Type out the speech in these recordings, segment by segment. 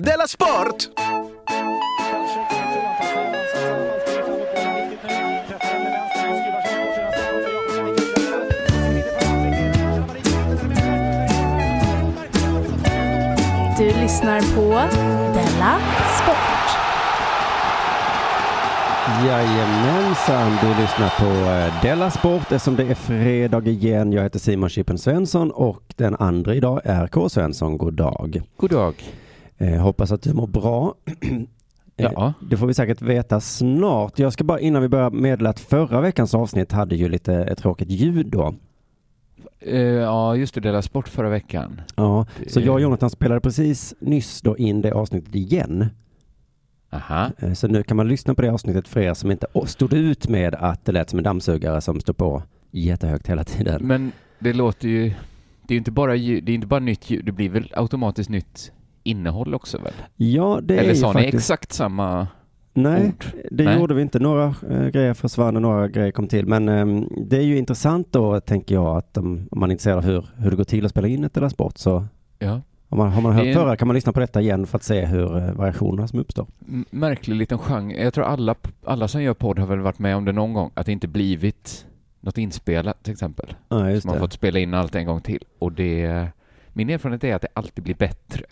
Della Sport! Du lyssnar på Della Sport. Jajamensan, du lyssnar på eh, Della Sport eftersom det är fredag igen. Jag heter Simon Chippen Svensson och den andra idag är K. Svensson. God dag. God dag. Eh, hoppas att du mår bra. Eh, Ja. Det får vi säkert veta snart. Jag ska bara innan vi börjar meddela att förra veckans avsnitt hade ju lite ett tråkigt ljud då. Eh, ja, just det, Della Sport förra veckan. Ja, Det- så jag och Jonathan spelade precis nyss då in det avsnittet igen. Aha. Eh, Så nu kan man lyssna på det avsnittet för er som inte stod ut med att det lät som en dammsugare som stod på jättehögt hela tiden. Men det låter ju... Det är inte bara ljud, det är inte bara nytt ljud, det blir väl automatiskt nytt innehåll också väl? Ja, det är Eller ju sa ni faktiskt... exakt samma Nej, ord? det Nej. gjorde vi inte. Några eh, grejer försvann och några grejer kom till. Men ehm, det är ju intressant då, tänker jag, att um, om man är intresserad av hur, hur det går till att spela in ett eller sport så Ja. om man, har man hört är- förra kan man lyssna på detta igen för att se hur eh, variationerna som uppstår. Märklig liten genre. Jag tror alla, alla som gör podd har väl varit med om det någon gång, att det inte blivit något inspelat till exempel. Ja, just Man har fått spela in allt en gång till. Och det... Min erfarenhet är att det alltid blir bättre.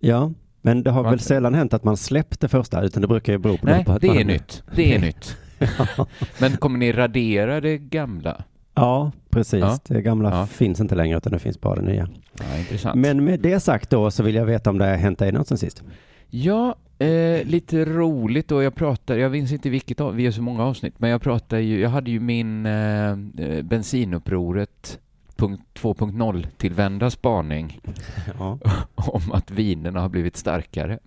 Ja, men det har Varför? väl sällan hänt att man släppt det första, utan det brukar ju bero på, Nej, det man är nytt. Det är nytt. Men kommer ni radera det gamla? Ja, precis. Ja. Det gamla Ja. finns inte längre, utan det finns bara det nya. Ja, intressant. Men med det sagt då så vill jag veta om det har hänt dig något sen sist. Ja, eh, lite roligt då. Jag pratar, jag minns inte vilket av, vi har så många avsnitt, men jag pratar ju, jag hade ju min eh, eh, bensinupproret 2.0 tillvända spaning Ja, om att vinerna har blivit starkare.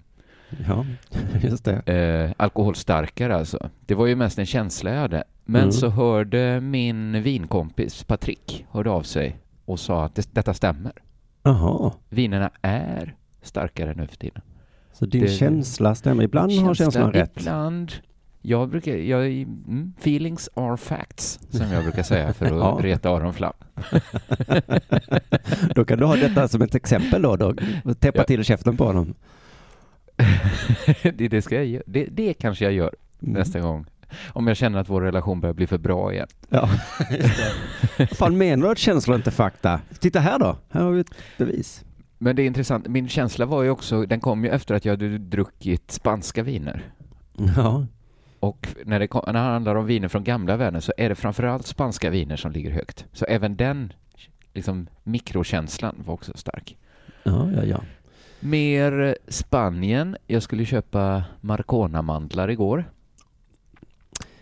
ja just det. Eh, alkoholstarkare alltså. Det var ju mest en känsla jag hade. Men Mm. så hörde min vinkompis Patrik hörde av sig och sa att det, detta stämmer. Jaha, Vinerna är starkare nu för tiden. så din Det- känsla stämmer. Ibland har känslan rätt. Ibland. Jag brukar, jag, mm, feelings are facts, som jag brukar säga för att Ja. reta Aron Flam. Då kan du ha detta som ett exempel då. då. Täppa Ja. till käften på honom. det, det, ska jag, gö- det, det kanske jag gör Mm. nästa gång. Om jag känner att vår relation börjar bli för bra igen. Ja, fan menar du att känslor inte fakta? Titta här då. Här har vi ett bevis. Men det är intressant, min känsla var ju också, den kom ju efter att jag hade druckit spanska viner. Ja, Och när det, kom, när det handlar om viner från gamla världen så är det framförallt spanska viner som ligger högt. Så även den liksom, mikrokänslan var också stark. ja, ja. ja. Mer Spanien. Jag skulle köpa Marcona-mandlar igår.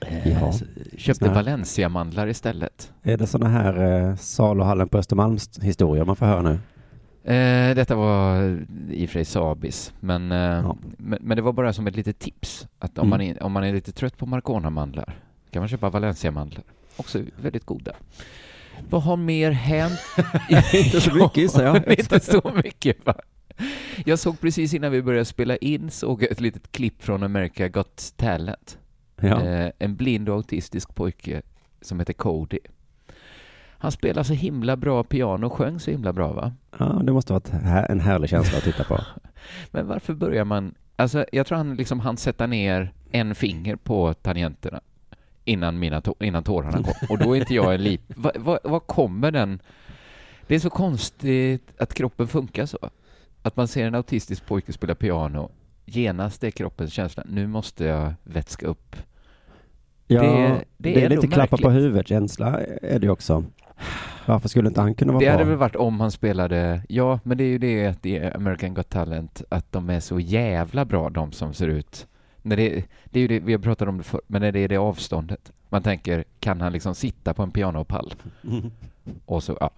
Eh, Ja. Köpte här- Valencia-mandlar istället. Är det sådana här eh, saluhallen på Östermalms historier man får höra nu? Eh, detta var i och för sig Sabis, men, eh, Ja. men, men det var bara som ett litet tips. Att om, Mm. man är, om man är lite trött på Marcona-mandlar kan man köpa Valencia-mandlar. Också väldigt goda. Vad har mer hänt? Inte så mycket, gissar jag. Ja, inte så mycket va? Jag såg precis innan vi började spela in såg ett litet klipp från America Got Talent. Ja. Eh, en blind och autistisk pojke som heter Cody. Han spelar så himla bra piano och sjöng så himla bra va? ja, det måste här- en härlig känsla att titta på. Men varför börjar man... Alltså, jag tror han liksom hann sätta ner en finger på tangenterna innan, mina tå- innan tårarna kom. Och då är inte jag en lip... Vad va, vad kommer den... Det är så konstigt att kroppen funkar så. Att man ser en autistisk pojke spela piano, genast är kroppens känsla, nu måste jag vätska upp. Ja, det, Det- det är, är lite klappa på huvudet-känsla är det också. Varför skulle inte han kunna vara Det bra? hade väl varit om han spelade... Ja, men det är ju det att det är American Got Talent, att de är så jävla bra, de som ser ut... När det, det är ju det, vi har pratat om det förr, men när det är det avståndet. Man tänker, kan han liksom sitta på en pianopall? Och så, ja.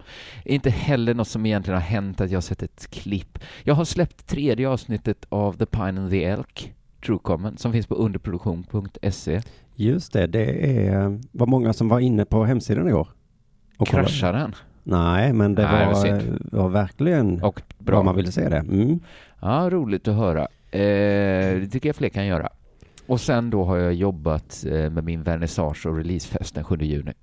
Inte heller något som egentligen har hänt att jag har sett ett klipp. Jag har släppt tredje avsnittet av The Pine and the Elk, True Common, som finns på underproduktion.se. Just det, det är, var många som var inne på hemsidan igår. Och. Kraschar den? Nej, men det Nej, var var, verkligen Och bra. vad man ville se det. Mm. Ja, roligt att höra. Eh, det tycker jag fler kan göra. Och sen då har jag jobbat eh, med min vernissage och releasefest den 7 juni.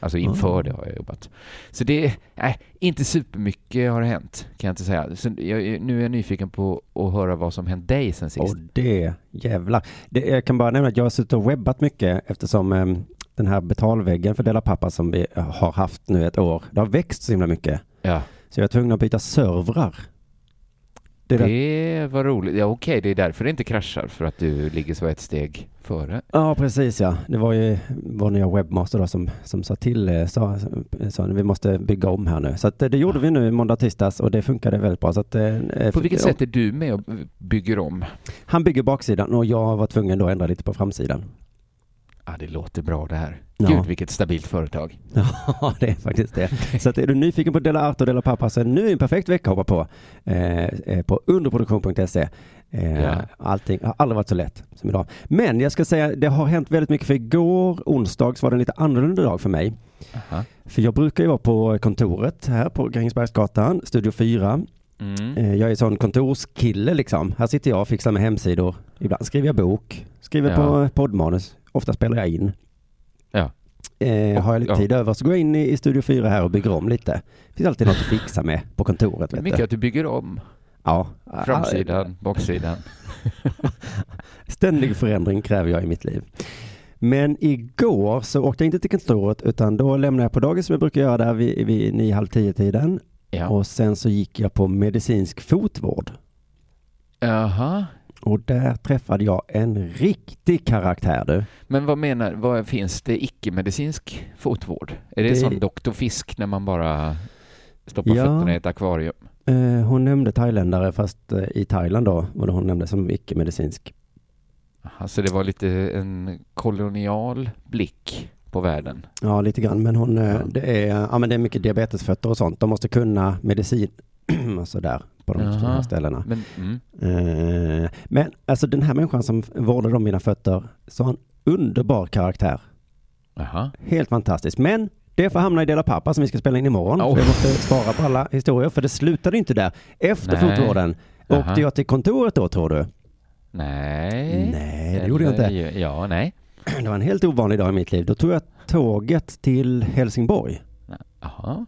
Alltså inför Ah. det har jag jobbat. Så det, nej, inte supermycket har hänt kan jag inte säga. Så jag, nu är jag nyfiken på att höra vad som hänt dig sen sist. Och det, jävlar. Det, jag kan bara nämna att jag har suttit och webbat mycket eftersom em, den här betalväggen för Dela Pappa som vi har haft nu ett år, det har växt så himla mycket. Ja, Så jag är tvungen att byta servrar. Det det var roligt. Ja, okej, det är därför det inte kraschar, för att du ligger så ett steg före. Ja, precis ja. Det var ju vår nya webbmaster då som, som sa till, eh, sa, sa vi måste bygga om här nu. Så att, eh, det gjorde vi nu måndag tisdags och det funkade väldigt bra. Så att, eh, På vilket sätt är du med och bygger om? Han bygger baksidan och jag var tvungen då att ändra lite på framsidan. Ja, det låter bra det här. Ja. Gud, vilket stabilt företag. Ja, det är faktiskt det. Så att är du nyfiken på Dela Art och Dela Pappa så är nu en perfekt vecka att hoppa på. Eh, eh, på underproduktion.se. Eh, Ja. Allting har aldrig varit så lätt som idag. Men jag ska säga, det har hänt väldigt mycket för igår, onsdag, så var det en lite annorlunda dag för mig. Aha. För jag brukar ju vara på kontoret här på Grängesbergsgatan, Studio 4. Mm. Eh, Jag är sån kontorskille liksom. Här sitter jag och fixar med hemsidor. Ibland skriver jag bok, skriver Ja. på poddmanus. Ofta spelar jag in. Ja. Eh, har jag lite ja. tid över så går jag in i, i Studio 4 här och bygger om lite. Det finns alltid något att fixa med på kontoret. Vet Mycket du. att du bygger om. Ja. Framsidan, baksidan. Ständig förändring kräver jag i mitt liv. Men igår så åkte jag inte till kontoret utan då lämnade jag på dagis som jag brukar göra där vid, vid nio, halv tio tiden. Ja. Och sen så gick jag på medicinsk fotvård. Jaha. Och där träffade jag en riktig karaktär du. Men vad menar, vad finns det icke-medicinsk fotvård? Är det, Det- som Dr. Fisk när man bara stoppar Ja. fötterna i ett akvarium? Eh, hon nämnde thailändare fast eh, i Thailand då var det hon nämnde som icke-medicinsk. Alltså det var lite en kolonial blick på världen. Ja, lite grann. Men hon, eh, Ja. det, är, ja, men det är mycket diabetesfötter och sånt. De måste kunna medicin och sådär på de Jaha. ställena. Men, mm. Eh, men alltså den här människan som vårdade om mina fötter, så en underbar karaktär. Jaha. Helt fantastisk. Men det får hamna i Dela Pappa som vi ska spela in imorgon. Oh. För jag måste spara på alla historier, för det slutade inte där. Efter Nej. fotvården, åkte jag till kontoret då tror du? Nej. Nej, det gjorde jag inte. Ja, nej. Det var en helt ovanlig dag i mitt liv. Då tog jag tåget till Helsingborg Jaha.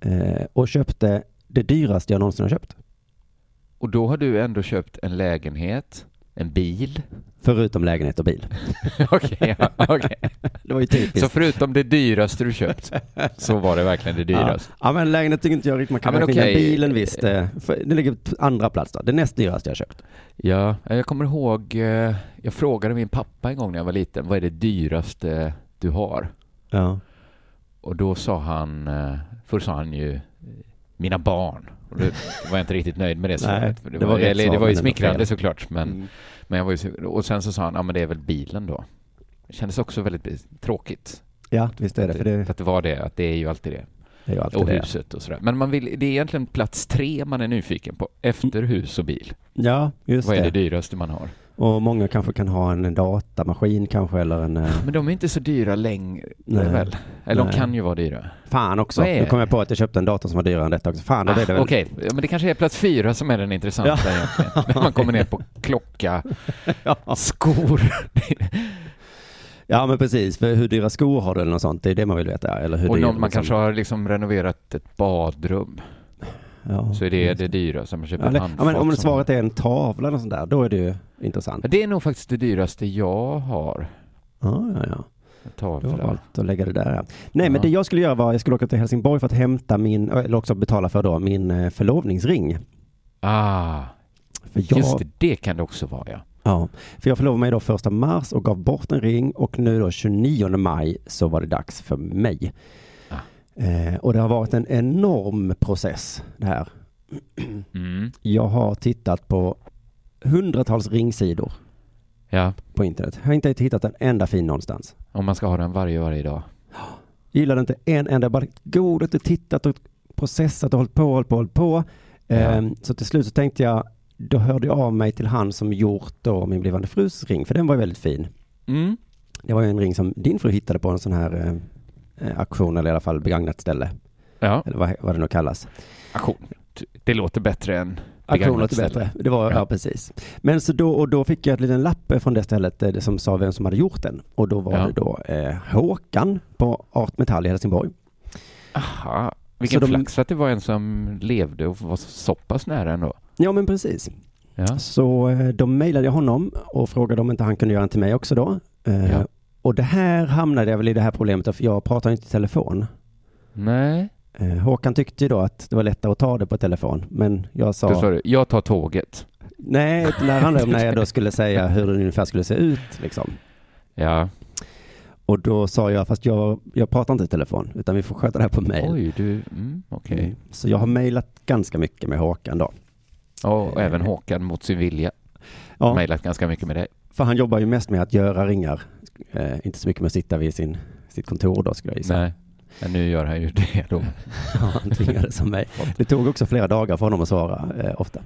eh, och köpte det dyraste jag någonsin har köpt. Och då har du ändå köpt en lägenhet, en bil. Förutom lägenhet och bil. Okej, ja, okej. Det var ju typiskt. Så förutom det dyraste du köpt, så var det verkligen det dyraste. Ja, men lägenhet tycker inte jag riktigt man kan Ja, men räkna okej. Bilen visst. eh, Det ligger på andra plats då. Det näst dyraste jag köpt. Ja, jag kommer ihåg, eh, jag frågade min pappa en gång när jag var liten, vad är det dyraste du har? Ja. Och då sa han, eh, först sa han ju mina barn. Och då var jag inte riktigt nöjd med det svaret. det, det var, var eller, det var ju smickrande såklart, men, Mm. men jag var ju, och sen så sa han, ja men det är väl bilen då. Det kändes också väldigt tråkigt. Ja, visst är det. För det, Att det var det, att det är ju alltid det. det alltid Och huset och sådär. Men man vill, det är egentligen plats tre man är nyfiken på, efter hus och bil. Ja, just Vad är det. dyraste man har? Och många kanske kan ha en datamaskin kanske eller en... eh, Men de är inte så dyra längre Nej. väl? Eller Nej. de kan ju vara dyra. Fan också. Nu kom jag på att jag köpte en dator som var dyrare än detta också. Fan, Ah, det väl... Okej, Ja, men det kanske är plats fyra som är den intressanta egentligen. När man kommer ner på klocka, Ja. skor. ja, men precis. För hur dyra skor har du eller något sånt? Det är det man vill veta. Eller hur Och någon, man liksom. kanske har liksom renoverat ett badrum. Ja, Så är det det dyra som man köper Ja, ett ja, men om det svaret är en tavla eller sånt där, då är det ju intressant. Det är nog faktiskt det dyraste jag har. Ja, ja, ja. En Du har tavla. valt att lägga det där. Ja. Nej, men det jag skulle göra var jag skulle åka till Helsingborg för att hämta min, eller också betala för då, min eh, förlovningsring. Ah, För jag, just det. Det kan det också vara ja. Ja, för jag förlovade mig då första mars och gav bort en ring och nu då 29 maj så var det dags för mig. Eh, och det har varit en enorm process det här. Mm. Jag har tittat på hundratals ringsidor Ja, på internet. Jag har inte hittat en enda fin någonstans. om man ska ha den varje, varje dag. Gillade inte en enda, bara godat och tittat och processat och hållit på, hållit på, hållit på. Ja. Ehm, Så till slut så tänkte jag, då hörde jag av mig till han som gjort då min blivande frus ring, för den var väldigt fin. Mm. Det var ju en ring som din fru hittade på en sån här eh, auktion eller i alla fall begagnat ställe. Ja, Eller vad, vad det nu kallas. auktion. Det låter bättre än Auktion låter bättre. Det var, ja. Ja. precis. Men så då, och då fick jag ett liten lapp från det stället eh, som sa vem som hade gjort den. Och då var Ja. det då eh, Håkan på Art Metall i Helsingborg. Aha, vilken Så de- flax att det var en som levde och var så pass nära ändå. Ja men precis. Ja. Så eh, då mejlade honom och frågade om inte han kunde göra en till mig också då. Eh. Och det här hamnade jag väl i det här problemet, för jag pratar inte i telefon. Nej, Eh, Håkan tyckte ju då att det var lättare att ta det på telefon, men jag sa, då sa du, jag tar tåget. nej, det handlade om när jag då skulle säga hur den ungefär skulle se ut liksom. Ja, Och då sa jag, fast jag, jag pratar inte i telefon, utan vi får sköta det här på mejl. oj, du, mm, okej. Mm. Så jag har mejlat ganska mycket med Håkan då. Och även Håkan mot sin vilja. Ja, Mejlat ganska mycket med dig. för han jobbar ju mest med att göra ringar, eh, inte så mycket med att sitta vid sin, sitt kontor då skulle jag gissa. Nej, men nu gör han ju det då. Ja, han tvingades som mig. Det tog också flera dagar för honom att svara, eh, ofta.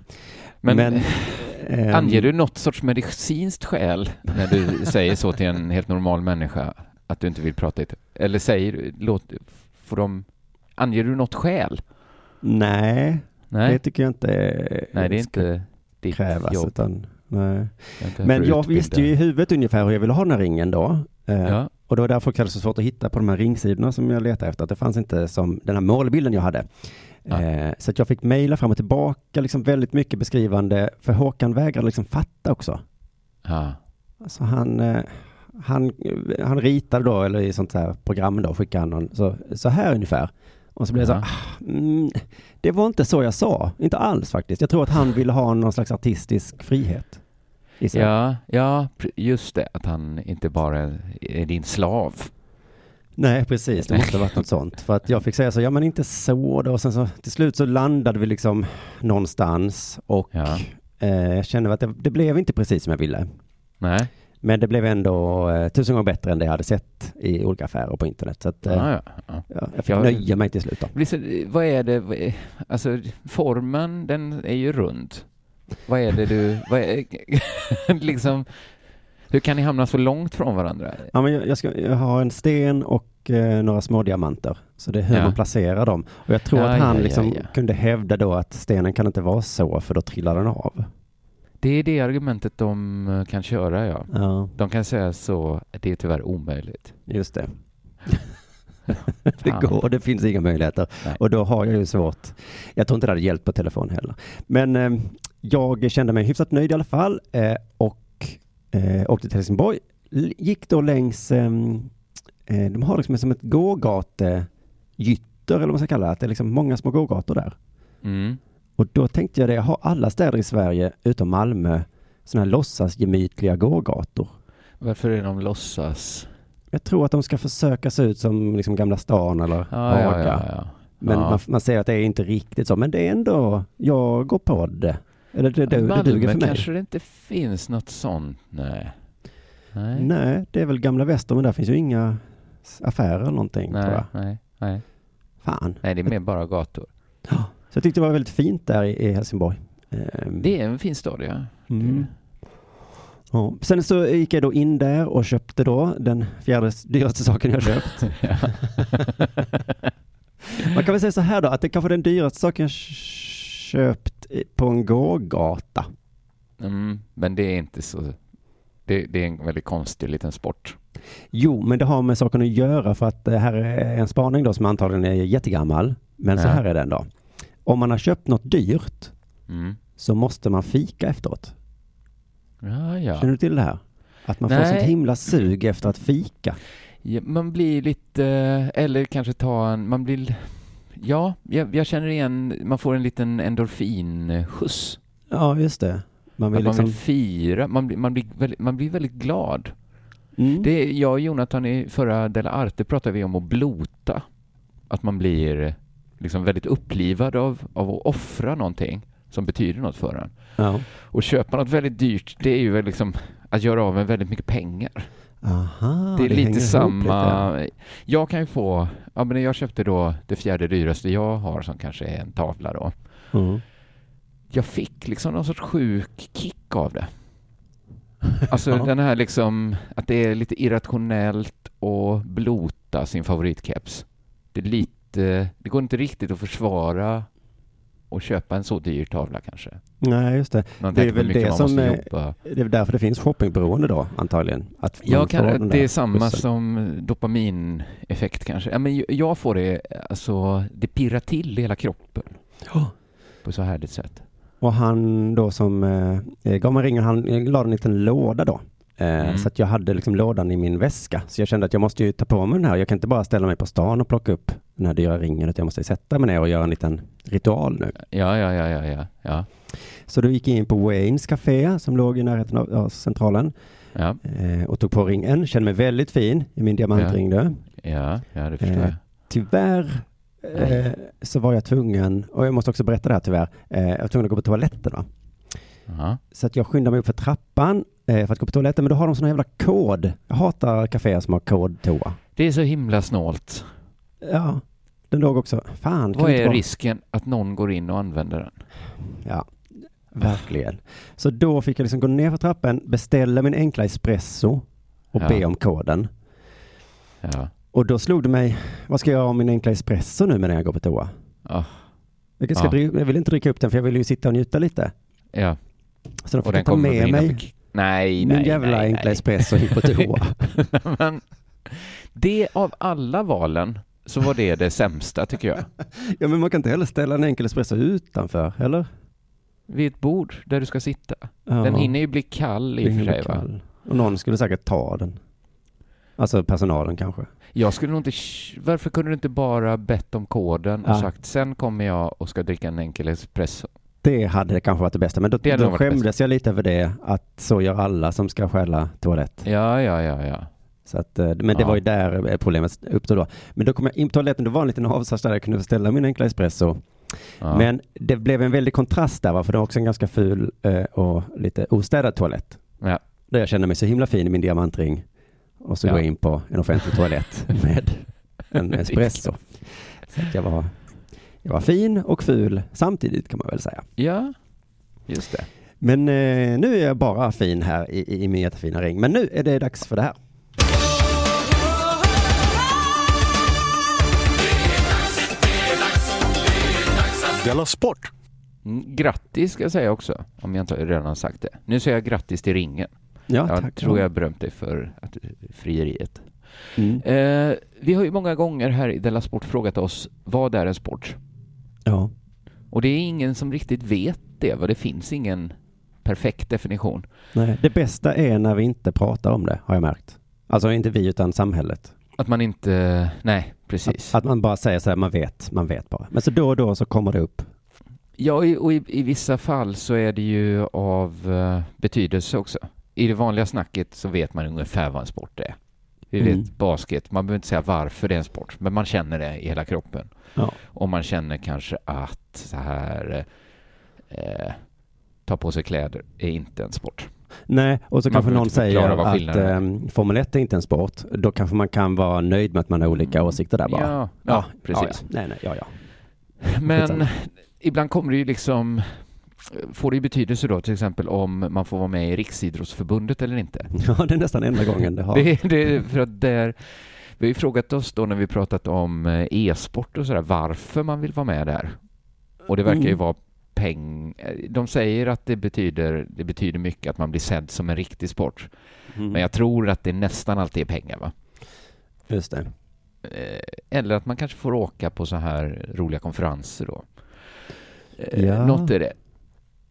Men, Men, ehm, anger du något sorts medicinskt skäl när du säger så till en helt normal människa att du inte vill prata i Eller säger låt, får de, anger du något skäl? Nej, Nej, det tycker jag inte nej det är inte ditt krävas. jobb. Utan, nej. Jag Men jag visste ju i huvudet ungefär hur jag ville ha den här ringen då. Eh, Ja, Och det var därför folk hade så svårt att hitta på de här ringsidorna som jag letade efter. Att det fanns inte som den här målbilden jag hade. Ja. Eh, så att jag fick mejla fram och tillbaka, liksom väldigt mycket beskrivande. För Håkan vägrade liksom fatta också. ja. Alltså han, eh, han, han ritade då, eller i sånt här program då, skickade han någon, så, så här ungefär. Och så blev det Ja. så, ah, mm, det var inte så jag sa, inte alls faktiskt. Jag tror att han ville ha någon slags artistisk frihet. ja, ja, just det, att han inte bara är din slav. Nej, precis, det måste ha varit något sånt. För att jag fick säga så, ja men inte så då. Och sen så till slut så landade vi liksom någonstans och Ja. eh, jag kände att det, det blev inte precis som jag ville. Nej, Men det blev ändå eh, tusen gånger bättre än det jag hade sett i olika affärer på internet. Så att, eh, ja, ja. ja. ja, jag fick Ja. nöja mig till slut då. Blir så- Vad är det, vad är, alltså formen den är ju rund. Vad är det du, vad är, liksom, hur kan ni hamna så långt från varandra? Ja, men jag, jag, ska, jag har en sten och eh, några små diamanter. Så det är hur man placerar dem. Och jag tror att han liksom kunde hävda då att stenen kan inte vara så, för då trillar den av. Det är det argumentet de eh, kan köra, ja. Ja, De kan säga så, det är tyvärr omöjligt. just det. det går, det finns inga möjligheter. Nej. Och då har jag ju svårt. Jag tror inte det hade hjälpt på telefon heller. Men eh, jag kände mig hyfsat nöjd i alla fall eh, och eh, åkte till Helsingborg. Gick då längs, ehm, eh, de har liksom som ett gågategytter eller vad man ska kalla det. Att det är liksom många små gågator där. Mm. Och då tänkte jag det, har alla städer i Sverige utom Malmö sådana här låtsasgemytliga gågator? Varför är de låtsas? Jag tror att de ska försöka se ut som liksom Gamla stan eller Ja, ja, Haga. ja, ja. Men Ja. man, man ser att det är inte riktigt så. Men det är ändå, jag går på det. Eller det, det, det duger för mig. kanske det inte finns något sånt, nej. Nej, Nej, det är väl Gamla Väster, men där finns ju inga affärer eller någonting tror nej, jag. nej, nej. Fan. nej, det är mer bara gator. Så jag tyckte det var väldigt fint där i, Helsingborg. Ehm, Det är en fin stad, ja. mm. ja. Sen så gick jag då in där och köpte då den fjärde dyraste saken jag köpt. Man kan väl säga så här då, att det kanske är den dyraste saken jag köpt på en gågata. Mm, men det är inte så... Det, det är en väldigt konstig liten sport. Jo, men det har med saken att göra för att det här är en spaning då som antagligen är jättegammal. Men så Ja. här är den då. Om man har köpt något dyrt Mm. så måste man fika efteråt. Ja, ja. Känner du till det här? Att man får Nej. sånt himla sug efter att fika. ja. Man blir lite... Eller kanske ta en... Man blir... Ja, jag, jag känner igen... Man får en liten endorfinskjuts. Ja, just det. Man vill man liksom... vill fira. Man blir, man blir, väldigt, man blir väldigt glad. Mm. Det är, jag och Jonathan i förra Della Arte pratade vi om att blota. Att man blir liksom väldigt upplivad av, av att offra någonting som betyder något för en. Ja. Och köpa något väldigt dyrt, det är ju liksom att göra av med väldigt mycket pengar. Aha, det är hänger lite samma... lite. Jag kan ju få... Ja, men jag köpte då det fjärde dyraste jag har som kanske är en tavla då. Mm. Jag fick liksom någon sorts sjuk kick av det. Alltså Ja. den här liksom, att det är lite irrationellt att blota sin favoritkeps. Det är lite, det går inte riktigt att försvara att köpa en så dyr tavla kanske. Nej, just det. Man Det är väl det som är- jobba. Det är därför det finns shoppingberoende då, antagligen. Att Ja, kan, det är samma som dopamineffekt kanske. Ja, men jag får det, alltså, det pirrar till i hela kroppen Ja. på så härligt sätt. Och han då som eh, gav mig ringen, han eh, la en liten låda då. Eh, Mm. Så att jag hade liksom lådan i min väska. Så jag kände att jag måste ju ta på mig den här. Jag kan inte bara ställa mig på stan och plocka upp den här dyra ringen. Utan jag måste sätta mig ner och göra en liten ritual nu. Ja, ja, ja, ja, ja, ja. Så då gick jag in på Waynes Café som låg i närheten av centralen. Ja, Eh, och tog på ringen. Kände mig väldigt fin i min diamantring då. ja, ja det förstår Eh, jag. Tyvärr eh, så var jag tvungen, och jag måste också berätta det här tyvärr, eh, jag var tvungen att gå på toaletten va. Ja. Så att jag skyndade mig upp för trappan för att gå på toaletten, men då har de sån jävla kod. Jag hatar kaféer som har kodtoa. Det är så himla snålt. Ja, den låg också. Fan, Vad är risken att någon går in och använder den? Ja, verkligen. Så då fick jag liksom gå ner för trappan, beställa min enkla espresso och Ja. be om koden. Ja. Och då slog det mig, vad ska jag göra om min enkla espresso nu när jag går på toa? Ja. Jag, ska Ja. dri- jag vill inte dricka upp den för jag vill ju sitta och njuta lite. ja. Så då Och fick den jag ta med mig. Nej, min nej, jävla nej, enkla nej. espresso hit på toa. Men det av alla valen så var det det sämsta tycker jag. ja, men man kan inte heller ställa en enkel espresso utanför, eller? Vid ett bord där du ska sitta. Ja, Den hinner ju bli kall i och för sig kall. Och någon skulle säkert ta den. Alltså personalen kanske. Jag skulle nog inte... Varför kunde du inte bara bett om koden och Ja. sagt sen kommer jag och ska dricka en enkel espresso? Det hade kanske varit det bästa, men då, Det då skämdes jag lite över det, att så gör alla som ska stjäla toalett. Ja, ja, ja, ja. Så att, eh, men det Ja. var ju där eh, problemet uppstod då. Men då kom jag in på toaletten, då var en liten avsats där jag kunde ställa min enkla espresso. ja. Men det blev en väldig kontrast där, va? för det var också en ganska ful eh, och lite ostädad toalett. Ja. Där jag kände mig så himla fin i min diamantring. Och så Ja. går jag in på en offentlig toalett med en espresso. Så att jag var, jag var fin och ful samtidigt kan man väl säga. ja, just det. Men eh, nu är jag bara fin här i, i, i min jättefina ring. Men nu är det dags för det här. Della Sport! Mm, Grattis ska jag säga också, om jag inte redan har sagt det. Nu säger jag grattis till ringen. Ja, Jag tack. tror jag berömt dig för att, frieriet. Mm. Eh, vi har ju många gånger här i Della Sport frågat oss, vad är en sport? Ja. Och det är ingen som riktigt vet det, va? det finns ingen perfekt definition. Nej, det bästa är när vi inte pratar om det, har jag märkt. Alltså inte vi, utan samhället. Att man inte, nej, precis. Att, att man bara säger så här, man vet, man vet bara. Men så då och då så kommer det upp. Ja, i- och i, i vissa fall så är det ju av eh, betydelse också. I det vanliga snacket så vet man ungefär vad en sport är. Vi vet Mm. basket, man behöver inte säga varför det är en sport, men man känner det i hela kroppen. Ja. Och man känner kanske att så här, eh, ta på sig kläder är inte en sport. Nej, och så Man kanske någon säger att um, Formel 1 är inte en sport. Då kanske man kan vara nöjd med att man har olika åsikter där bara. Ja, ja, precis. Ja, ja. Nej, nej, ja, ja. Men ibland kommer det ju liksom, får det ju betydelse då till exempel om man får vara med i Riksidrottsförbundet eller inte. Ja, det är nästan enda gången det har. Det, det, för att där, vi har ju frågat oss då när vi pratat om eh, e-sport och sådär, varför man vill vara med där. Och det verkar ju Mm. vara peng... eh, De säger att det betyder, det betyder mycket att man blir sedd som en riktig sport. Mm. Men jag tror att det nästan alltid är pengar va? Just det. Eh, Eller att man kanske får åka på så här roliga konferenser då. Ja. Något är det.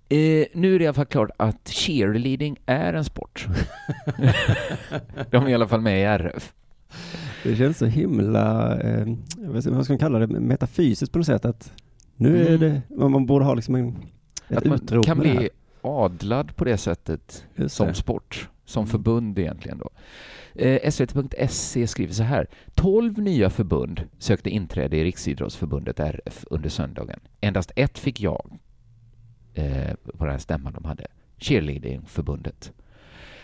Eh, nu är det i alla fall klart att cheerleading är en sport. De är i alla fall med i RF. Det känns så himla, eh, vad ska man kalla det, metafysiskt på något sätt. Att nu är Mm. det, man borde ha liksom en, ett Att man kan det bli adlad på det sättet Just som det. sport, som Mm. förbund egentligen då. Eh, SVT.se skriver så här. 12 nya förbund sökte inträde i Riksidrottsförbundet RF under söndagen. Endast ett fick jag eh, på den här stämman de hade. Cheerleadingförbundet.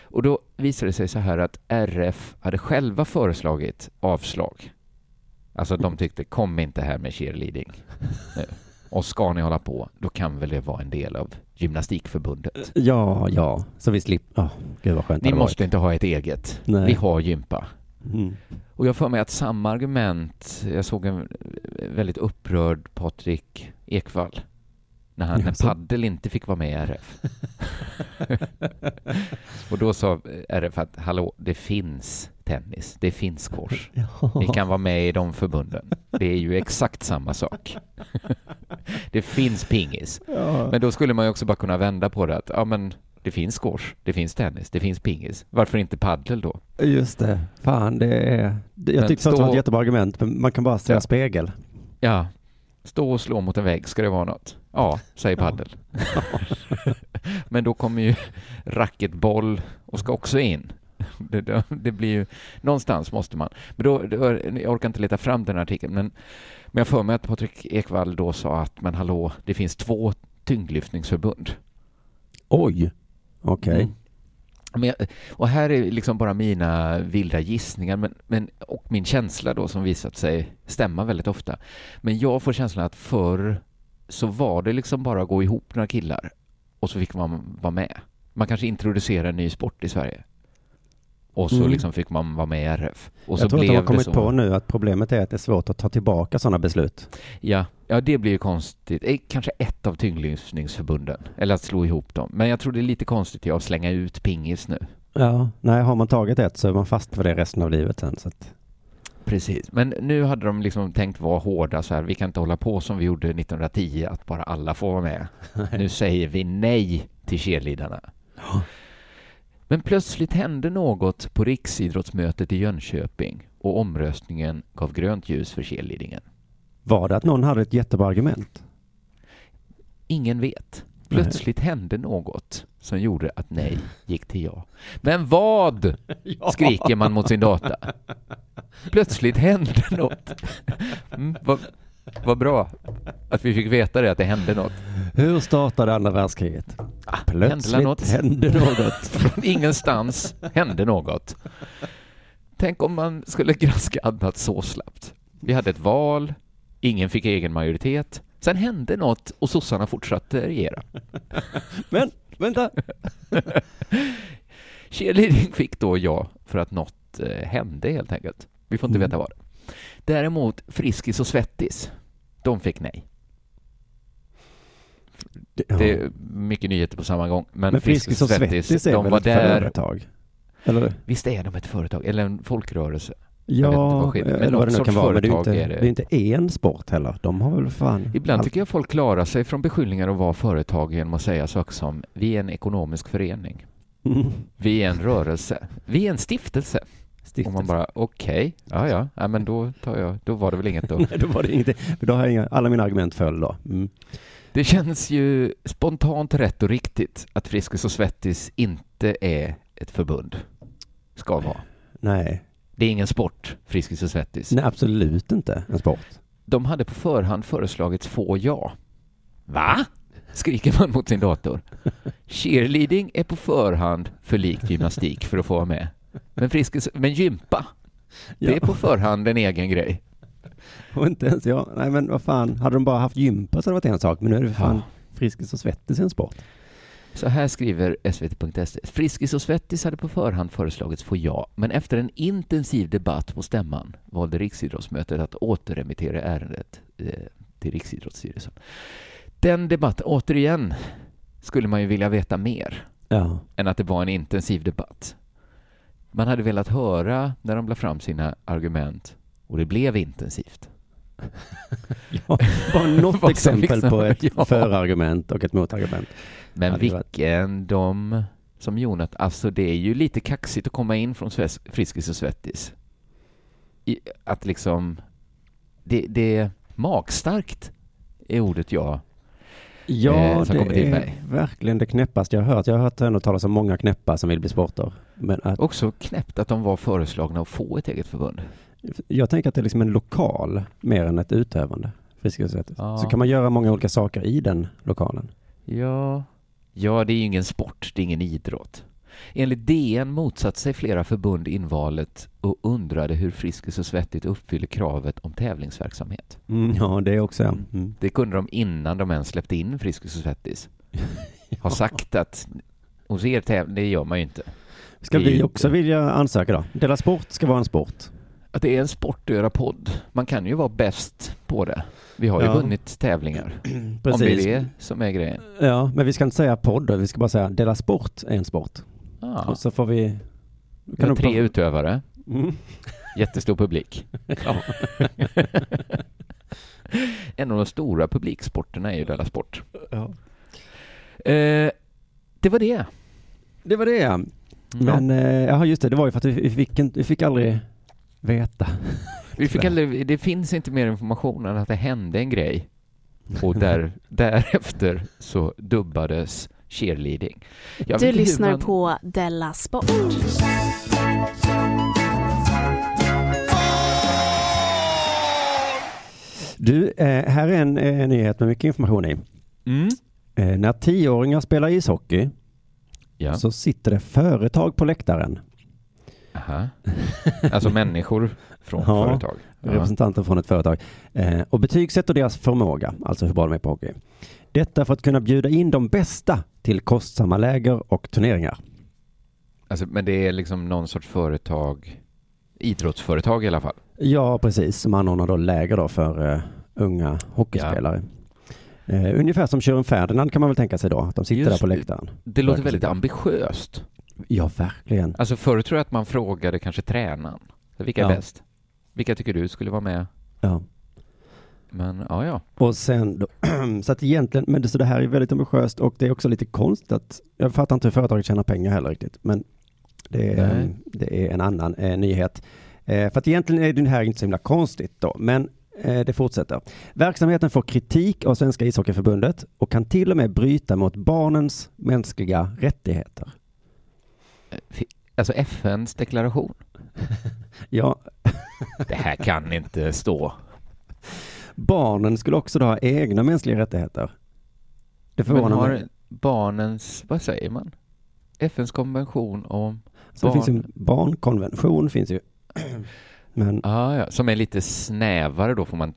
Och då visade det sig så här att RF hade själva föreslagit avslag. Alltså de tyckte kom inte här med cheerleading. Eh, Och ska ni hålla på, då kan väl det vara en del av gymnastikförbundet. Ja, ja, så vi slipper, oh, gud vad skönt Ni måste inte ha ett eget. Nej. Vi har gympa. varit. Mm. Och jag får mig att samma argument, jag såg en väldigt upprörd Patrik Ekwall när, han, när paddel inte fick vara med i RF. och då sa RF att hallå, det finns tennis, det finns squash. Ni kan vara med i de förbunden. Det är ju exakt samma sak. det finns pingis. Ja. Men då skulle man ju också bara kunna vända på det att ja men det finns squash, det finns tennis, det finns pingis. Varför inte paddel då? Just det. Fan, det är... det- Jag Men tyckte först det stå- var ett jättebra argument, men man kan bara säga Ja. spegel. Ja, stå och slå mot en vägg, ska det vara något? Ja, säger Ja. paddel. Men då kommer ju racketboll och ska också in. Det, det, det blir ju, någonstans måste man. Men då, då, jag orkar inte leta fram den här artikeln, men, men jag får mig att Patrik Ekwall då sa att men hallå, det finns två tyngdlyftningsförbund. Oj. Okej. Mm. Men jag, och här är liksom bara mina vilda gissningar men, men, och min känsla då som visat sig stämma väldigt ofta. Men jag får känslan att förr så var det liksom bara att gå ihop några killar och så fick man vara med. Man kanske introducerade en ny sport i Sverige. Och så Mm. liksom fick man vara med i RF. Och så Jag tror att de har kommit så. på nu att problemet är att det är svårt att ta tillbaka sådana beslut. Ja, ja, det blir ju konstigt. Eh, Kanske ett av tyngdlyftningsförbunden. Eller att slå ihop dem. Men jag tror det är lite konstigt att slänga ut pingis nu. Ja, nej, har man tagit ett så är man fast för det resten av livet sen. Så att, Precis, men nu hade de liksom tänkt vara hårda så här, vi kan inte hålla på som vi gjorde 1910, att bara alla får vara med. Nu säger vi nej till cheerleadarna. Men plötsligt hände något på riksidrottsmötet i Jönköping och omröstningen gav grönt ljus för cheerleadingen. var det att någon hade ett jättebra argument? Ingen vet. Plötsligt hände något som gjorde att nej gick till ja. Men vad? skriker man mot sin data. Plötsligt hände något. Mm, vad, vad bra att vi fick veta det, att det hände något. Hur startade andra världskriget? Ah, Plötsligt hände något. hände något. Från ingenstans hände något. Tänk om man skulle granska annat så slappt. Vi hade ett val, ingen fick egen majoritet, sen hände något och sossarna fortsatte regera. Men, vänta. Cheerleading fick då ja för att något eh, hände helt enkelt. Vi får inte Mm. veta vad. Däremot Friskis och Svettis, de fick nej. Det, ja. Det är mycket nyheter på samma gång. Men, Men Friskis och Svettis de var där. företag? Eller? Visst är de ett företag, eller en folkrörelse? Vet inte Ja, vad eller vad det nu kan vara. Men det är, inte, är det. det är inte en sport heller. De har väl fan... Ibland allt. tycker jag folk klarar sig från beskyllningar att vara företag genom att säga saker som vi är en ekonomisk förening, Mm. vi är en rörelse, vi är en stiftelse. Och Stiftelse. man bara okej, ja ja, ja men då tar jag, då var det väl inget då. Nej, då var det. För då har jag inga, alla mina argument föll då. Mm. Det känns ju spontant rätt och riktigt att Friskis och Svettis inte är ett förbund. Ska vara. Nej. Det är ingen sport, Friskis och Svettis. Nej, absolut inte en sport. De hade på förhand föreslagits få ja. Va? Skriker man mot sin dator. Cheerleading är på förhand för likt gymnastik för att få vara med. Men, friskis, men gympa, det är på förhand en egen grej. Och inte ens jag. Nej, men vad fan. Hade de bara haft gympa så hade det varit en sak. Men nu är det för fan Ja. Friskis och Svettis en sport. Så här skriver svt.se. Friskis och Svettis hade på förhand föreslagits få ja, men efter en intensiv debatt på stämman valde Riksidrottsmötet att återremittera ärendet eh, till Riksidrottsstyrelsen. Den debatten, återigen, skulle man ju vilja veta mer Ja. än att det var en intensiv debatt. Man hade velat höra när de la fram sina argument och det blev intensivt. ja. Bara något exempel liksom- på ett ja. förargument och ett motargument. Men varit- vilken de som Jonat, alltså det är ju lite kaxigt att komma in från Sves- Friskis och Svettis. I, att liksom, det, det är magstarkt är ordet jag Ja, Eh, det är mig. verkligen det knäppaste jag har hört. Jag har hört ändå talas om många knäppar som vill bli sporter. Men att, också knäppt att de var föreslagna att få ett eget förbund. jag tänker att det är liksom en lokal mer än ett utövande. Ja. Så kan man göra många olika saker i den lokalen. Ja, ja det är ju ingen sport, det är ingen idrott. Enligt DN motsatte sig flera förbund invalet och undrade hur Friskis och Svettigt uppfyller kravet om tävlingsverksamhet. Mm, ja, det är också. ja. Mm. Det kunde de innan de ens släppte in Friskis och Svettis. Har sagt att hos er täv- det gör man ju inte. Ska vi ju också inte- vilja ansöka då? Dela Sport ska vara en sport. Att det är en sport att göra podd. Man kan ju vara bäst på det. Vi har ju Ja. vunnit tävlingar. Om det Precis. är det som är grejen. Ja, men vi ska inte säga podd, vi ska bara säga Dela Sport är en sport. Ja. Och så får vi... Vi har du tre utövare, Mm. jättestor publik. Ja. En av de stora publiksporterna är ju Della Sport. ja. Eh, det var det. Det var det ja. Men, eh, ja just det, det var ju för att vi, fick, inte, vi fick aldrig veta. Vi fick aldrig, det finns inte mer information än att det hände en grej. Och där, därefter så dubbades cheerleading. Jag Du lyssnar man- på Della Sport. Du, eh, här är en eh, nyhet med mycket information i. Mm. Eh, när tioåringar spelar ishockey Ja. så sitter det företag på läktaren. Aha. Alltså människor från Ja. företag. Ja. representanter från ett företag eh, och betygsätter deras förmåga, alltså hur bra de är på hockey. Detta för att kunna bjuda in de bästa till kostsamma läger och turneringar. Alltså, men det är liksom någon sorts företag, idrottsföretag i alla fall. Ja, precis, som anordnar då läger då för eh, unga hockeyspelare. Eh, ungefär som Sören Ferdinand kan man väl tänka sig då, att de sitter Just där på det. läktaren. Det låter Verkligen. väldigt ambitiöst. Ja, verkligen. Alltså förr tror jag att man frågade kanske tränaren. Vilka är Ja. bäst? Vilka tycker du skulle vara med? Ja. Men ja, ja. Och sen då, så att egentligen, men det, så det här är väldigt ambitiöst och det är också lite konstigt att, jag fattar inte hur företaget tjänar pengar heller riktigt, men det är, Nej. det är en annan eh, nyhet. Eh, för att egentligen är det här inte så himla konstigt då, men eh, det fortsätter. Verksamheten får kritik av Svenska ishockeyförbundet och kan till och med bryta mot barnens mänskliga rättigheter. Alltså FNs deklaration. Ja, Det här kan inte stå. barnen skulle också då ha egna mänskliga rättigheter. Det Men förvånar har mig. barnens, vad säger man? FNs konvention om, Så det finns barn- en barnkonvention finns ju. Men ah, ja, som är lite snävare då får man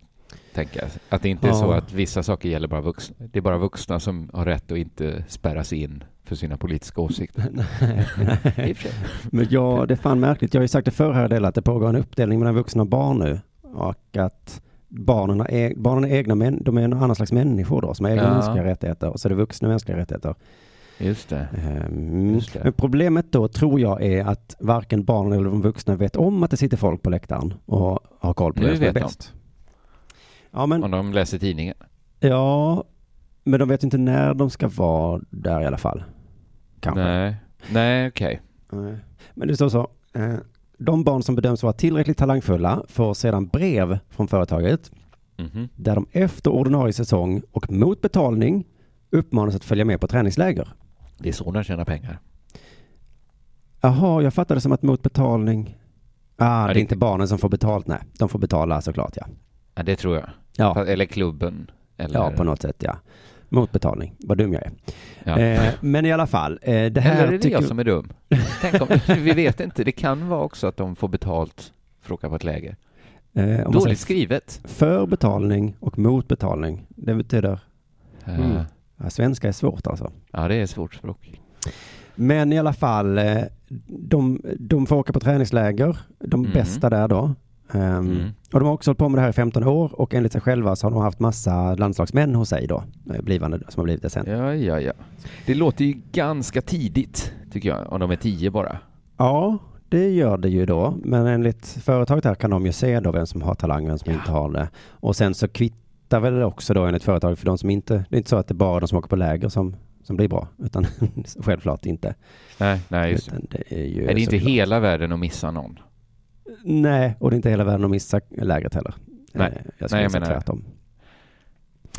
tänka. Att det inte är Ja. så att vissa saker gäller bara vuxna. Det är bara vuxna som har rätt att inte spärras in för sina politiska åsikter. Men ja, det är fan märkligt. Jag har ju sagt det förr här del att det pågår en uppdelning mellan vuxna och barn nu. Och att barnen, har e- barnen är egna män, de är en annan slags människor då, som har egna Ja. mänskliga rättigheter. Och så är det vuxna mänskliga rättigheter. Just det. Ehm, Just det. Men problemet då tror jag är att varken barnen eller de vuxna vet om att det sitter folk på läktaren och har koll på Nu det som är vet de. bäst. Ja, men, Om de läser tidningen. ja, men de vet inte när de ska vara där i alla fall. Kanske. Nej, nej okej. Nej. Men det står så. eh, De barn som bedöms vara tillräckligt talangfulla får sedan brev från företaget Mhm. där de efter ordinarie säsong och mot betalning uppmanas att följa med på träningsläger. Det är så de tjänar pengar. Jaha, jag fattade som att mot betalning. Ah, det är det- inte barnen som får betalt, nej. De får betala såklart, ja. Ja, det tror jag. Ja, Eller klubben. Eller... ja på något sätt, ja. Mot betalning. Vad dum jag är. Ja. Eh, men i alla fall, eh, det här Eller är det tycker... jag som är dum? Tänk om, vi vet inte, det kan vara också att de får betalt för att åka på ett läger. eh, Dåligt skrivet. för betalning och mot betalning. Det betyder, Mm. ja, svenska är svårt alltså. Ja, det är svårt språk. Men i alla fall, eh, de, de får åka på träningsläger, de Mm. bästa där då. Ehm, Mm. Och de har också hållit på med det här i 15 år och enligt sig själva så har de haft massa landslagsmän hos sig då, eh, blivande som har blivit det sen. Ja, ja, ja. Det låter ju ganska tidigt, tycker jag, om de är tio bara. Ja, det gör det ju då, men enligt företaget här kan de ju se då vem som har talang vem som Ja. inte har det. Och sen så kvittar väl det också då enligt företaget för de som inte, det är inte så att det är bara de som åker på läger som, som blir bra, utan självklart inte. Nej, nej, just det. Utan det är ju Är det inte såklart- hela världen att missa någon? Nej, och det är inte hela världen att missa lägret heller. Nej. Eh, Jag Nej, skulle jag säga det. tvärtom.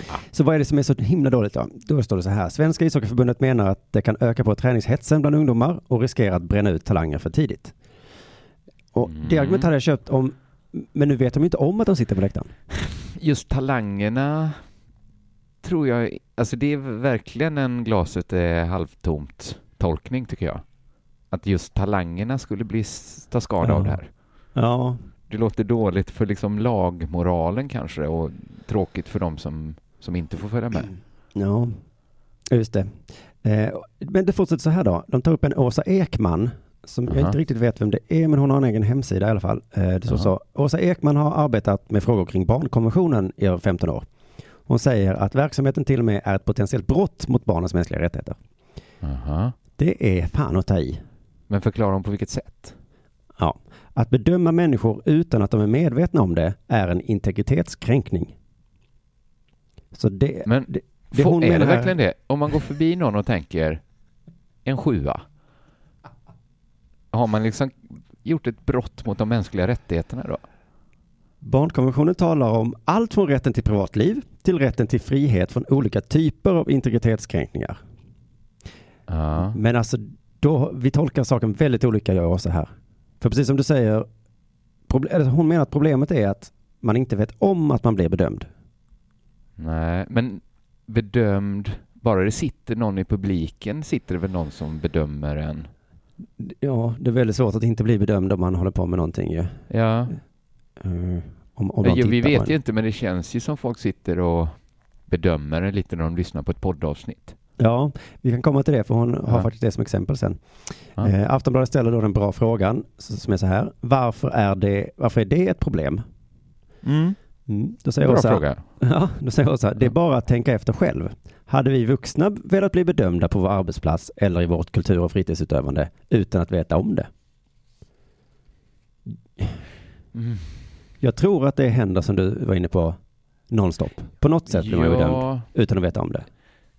Ah. Så vad är det som är så himla dåligt då? Då står det så här. Svenska ishockeyförbundet menar att det kan öka på träningshetsen bland ungdomar och riskera att bränna ut talanger för tidigt. Och det Mm. argumentet hade jag köpt om, men nu vet de inte om att de sitter på läktaren. Just talangerna tror jag, alltså det är verkligen en glaset är halvtomt tolkning tycker jag. Att just talangerna skulle bli ta skada Ja. av det här. Ja, Det låter dåligt för liksom lagmoralen kanske och tråkigt för dem som, som inte får följa med. ja, just det. Eh, men det fortsätter så här då. De tar upp en Åsa Ekman som jag Aha. inte riktigt vet vem det är, men hon har en egen hemsida i alla fall. Eh, det står så. Åsa Ekman har arbetat med frågor kring barnkonventionen i över 15 år. Hon säger att verksamheten till och med är ett potentiellt brott mot barnens mänskliga rättigheter. Aha. Det är fan att ta i. Men förklara om på vilket sätt? Att bedöma människor utan att de är medvetna om det är en integritetskränkning. Så det, Men det, det hon är det menar här- verkligen det? Om man går förbi någon och tänker en sjua. Har man liksom gjort ett brott mot de mänskliga rättigheterna då? Barnkonventionen talar om allt från rätten till privatliv till rätten till frihet från olika typer av integritetskränkningar. Ja. Men alltså, då, vi tolkar saken väldigt olika jag och Åsa här. För precis som du säger, hon menar att problemet är att man inte vet om att man blir bedömd. Nej, men bedömd, bara det sitter någon i publiken sitter det väl någon som bedömer en? Ja, det är väldigt svårt att inte bli bedömd om man håller på med någonting ju. Ja, Eh, om, om någon vi vet ju inte men det känns ju som folk sitter och bedömer en lite när de lyssnar på ett poddavsnitt. Ja, vi kan komma till det för hon har Ja. faktiskt det som exempel sen. Ja. Eh, Aftonbladet ställer då den bra frågan som är så här. Varför är det, varför är det ett problem? Mm. Då säger Bra Åsa, fråga. Ja, då säger Åsa, det är bara att tänka efter själv. Hade vi vuxna velat bli bedömda på vår arbetsplats eller i vårt kultur och fritidsutövande utan att veta om det? Mm. Jag tror att det händer som du var inne på nonstop. På något sätt blir man bedömd utan att veta om det.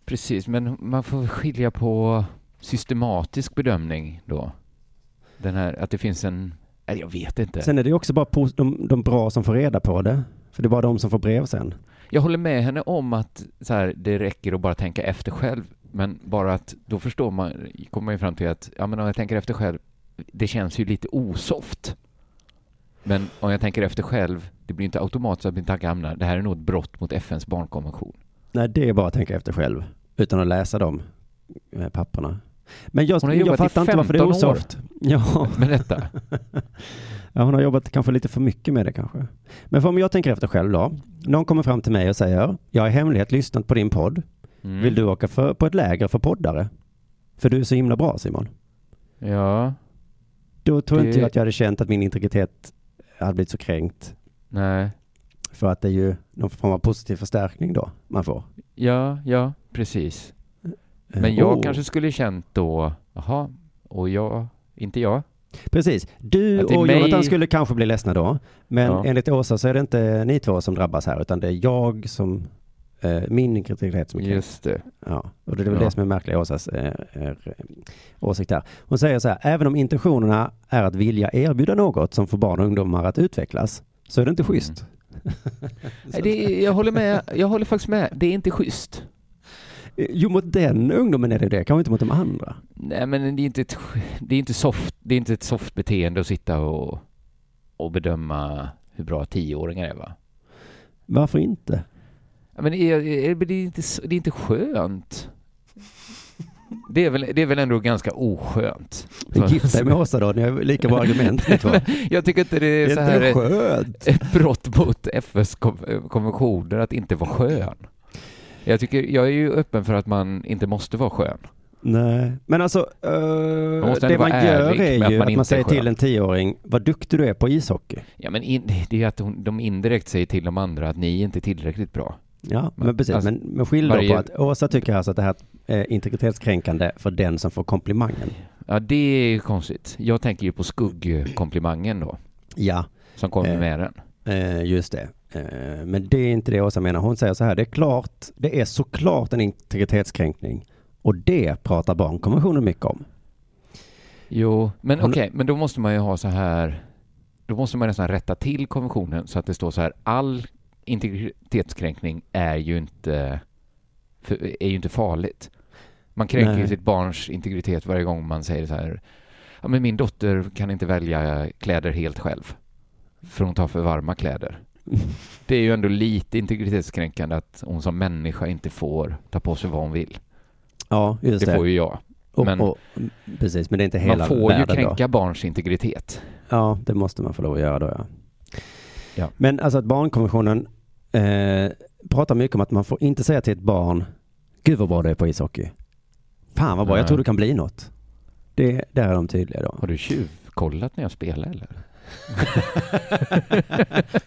Precis, men man får skilja på systematisk bedömning då. Den här, att det finns en, nej, jag vet inte. Sen är det ju också bara de, de bra som får reda på det. För det är bara de som får brev sen. Jag håller med henne om att så här, det räcker att bara tänka efter själv, men bara att då förstår man, kommer man ju fram till att ja, men om jag tänker efter själv, det känns ju lite osoft. Men om jag tänker efter själv, det blir inte automatiskt att min tanke hamnar, det här är nog ett brott mot FNs barnkonvention. Nej, det är bara att tänka efter själv. Utan att läsa de eh, papperna. Men jag, Hon har jag fattar inte varför det är 15 år. osoft. Ja. Men detta, Ja, hon har jobbat kanske lite för mycket med det kanske. Men för om jag tänker efter själv då. Någon kommer fram till mig och säger, jag har i hemlighet lyssnat på din podd. mm. Vill du åka för, på ett läger för poddare? För du är så himla bra Simon. Ja, Då tror Det- inte jag att jag hade känt att min integritet hade blivit så kränkt. nej, För att det är ju någon form av positiv förstärkning då man får. ja, ja, precis. Eh, Men jag oh. kanske skulle känt då, jaha, och jag, inte jag. Precis. Du och mig- Jonathan skulle kanske bli ledsna då. Men Ja. enligt Åsa så är det inte ni två som drabbas här, utan det är jag som, eh, min integritet som är kränkt. Just det. Ja, och det är väl Ja. det som är märkligt i Åsas eh, är, eh, åsikt här. Hon säger så här, även om intentionerna är att vilja erbjuda något som får barn och ungdomar att utvecklas, så är det inte Mm. Nej, det jag håller med, jag håller faktiskt med, det är inte schysst. Eh, Jo, mot den ungdomen är det det, kanske inte mot de andra. Nej, men det är inte ett, det är inte soft, det är inte ett soft beteende att sitta och, och bedöma hur bra tioåringar är va? Varför inte? Men det är, det är, inte, det är inte skönt. Det är, väl, det är väl ändå ganska oskönt. Gift dig med Åsa då, ni har lika bra argument ni två. Jag tycker inte det är, Det så är här inte skönt. ett brott mot FNs kon- konventioner att inte vara skön. Jag tycker, jag är ju öppen för att man inte måste vara skön. Nej, men alltså eh, måste det man gör är med att ju man att man säger till en tioåring, vad duktig du är på ishockey. Ja, men in, det är ju att hon, de indirekt säger till de andra att ni är inte tillräckligt bra. Ja, men, Men, precis. alltså, men, men skilj då varje- på att Åsa tycker alltså att det här är integritetskränkande för den som får komplimangen. Ja, det är ju konstigt. Jag tänker ju på skuggkomplimangen då, Ja, som kommer Eh. med den. eh, just det. Eh, men det är inte det Åsa menar. Hon säger så här, det är klart, det är såklart en integritetskränkning. Och det pratar barnkonventionen mycket om. Jo, men Hon- okej, men då måste man ju ha så här, då måste man nästan rätta till konventionen så att det står så här, all integritetskränkning är ju inte, är ju inte farligt. Man kränker ju Nej. sitt barns integritet varje gång man säger så här, ja men min dotter kan inte välja kläder helt själv, för hon tar för varma kläder. Det är ju ändå lite integritetskränkande att hon som människa inte får ta på sig vad hon vill. Ja, just Det det. får ju jag. och, men- och, precis, men det är inte hela Man får ju världen kränka då. barns integritet. Ja, det måste man få lov att göra då ja. Ja. Men alltså att barnkonventionen eh, pratar mycket om att man får inte säga till ett barn, gud vad bra du är på ishockey. Fan vad bra, jag Nej. tror du kan bli något. Det, där är de tydliga då. Har du tjuvkollat när jag spelar eller?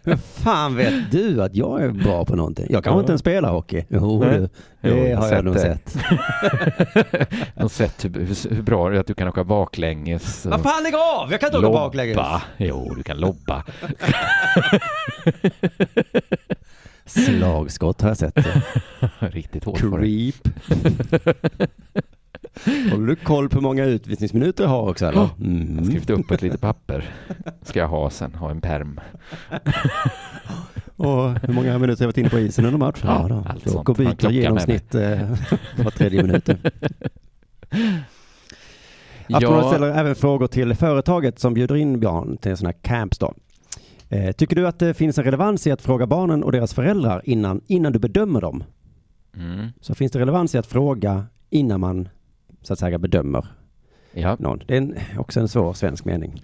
Hur fan vet du att jag är bra på någonting? Jag kanske Ja. inte ens spelar hockey. Jo, Nej. du. Jo, Det jag har jag sett nog sett. Jag har sett hur, hur, bra det är att du kan åka baklänges. Vad fan, lägg av! Jag kan inte åka baklänges. Lobba. Jo, du kan lobba. Slagskott har jag sett. Riktigt hårt. Creep. Håller du koll på hur många utvisningsminuter jag har också eller? Jag har Mm. skrivit upp på ett litet papper. Ska jag ha sen, ha en perm. Och hur många minuter har jag varit inne på isen under match? Ja, då. allt Då sånt. Har byter genomsnitt eh, var tredje minut. Aftonbladet Ja, ställer även frågor till företaget som bjuder in barn till en sån här camps då. Eh, tycker du att det finns en relevans i att fråga barnen och deras föräldrar innan, innan du bedömer dem? mm, Så finns det relevans i att fråga innan man så att säga bedömer ja, någon? Det är en, också en svår svensk mening.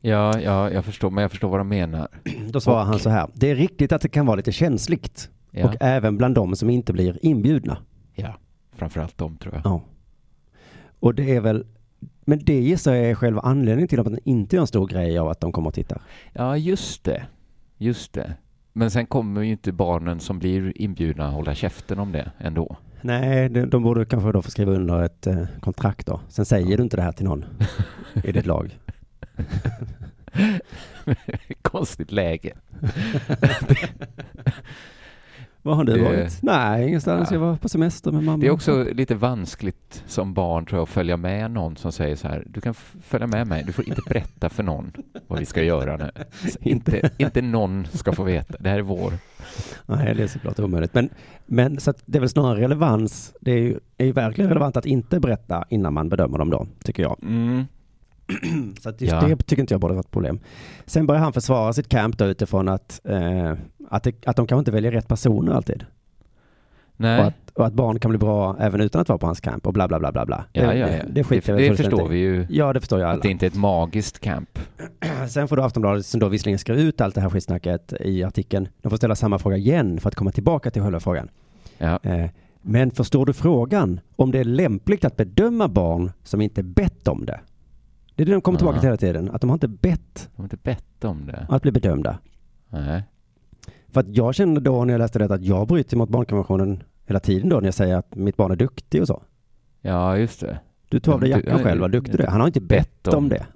ja, ja, jag förstår, men jag förstår vad de menar. Då svarar Och- han så här. Det är riktigt att det kan vara lite känsligt Ja, och även bland de som inte blir inbjudna. ja. framförallt de tror jag. Ja. Och det är väl, men det gissar jag är själva anledningen till att man inte gör en stor grej av att de kommer och tittar. Ja, just det. Just det. Men sen kommer ju inte barnen som blir inbjudna hålla käften om det ändå. Nej, de, de borde kanske då få skriva under ett eh, kontrakt då. Sen säger du inte det här till någon i ditt lag. Konstigt läge. Var har du Det- varit? Nej, ingenstans. Ja. Jag var på semester med mamma. Det är också lite vanskligt som barn tror jag att följa med någon som säger så här, du kan följa med mig, du får inte berätta för någon vad vi ska göra nu. Inte, inte någon ska få veta, det här är vår. Nej, det är såklart omöjligt. Men, men så det är väl snarare relevans. Det är ju, är ju verkligen relevant att inte berätta innan man bedömer dem då, tycker jag. Mm. Så att just Ja. det tycker inte jag borde vara ett problem. Sen börjar han försvara sitt camp då utifrån att, eh, att, det, att de kanske inte väljer rätt personer alltid. Och Nej, att, och att barn kan bli bra även utan att vara på hans camp och bla bla bla bla bla. ja, det, ja, ja. det, det det, förstår vi ju, Ja, det förstår jag att det inte är ett magiskt camp. Sen får då Aftonbladet, som då visserligen skrev ut allt det här skitsnacket i artikeln, de får ställa samma fråga igen för att komma tillbaka till själva frågan. Ja. Eh, men förstår du frågan om det är lämpligt att bedöma barn som inte bett om det? Det är det de kommer tillbaka Ja. till hela tiden, att de har inte bett De har inte bett om det. att bli bedömda. Nej. För att jag kände då när jag läste det att jag bryter mot barnkonventionen hela tiden då när jag säger att mitt barn är duktig och så. Ja, just det. Du tog av dig jackan själv, vad duktig du är. Han har inte bett om. om det.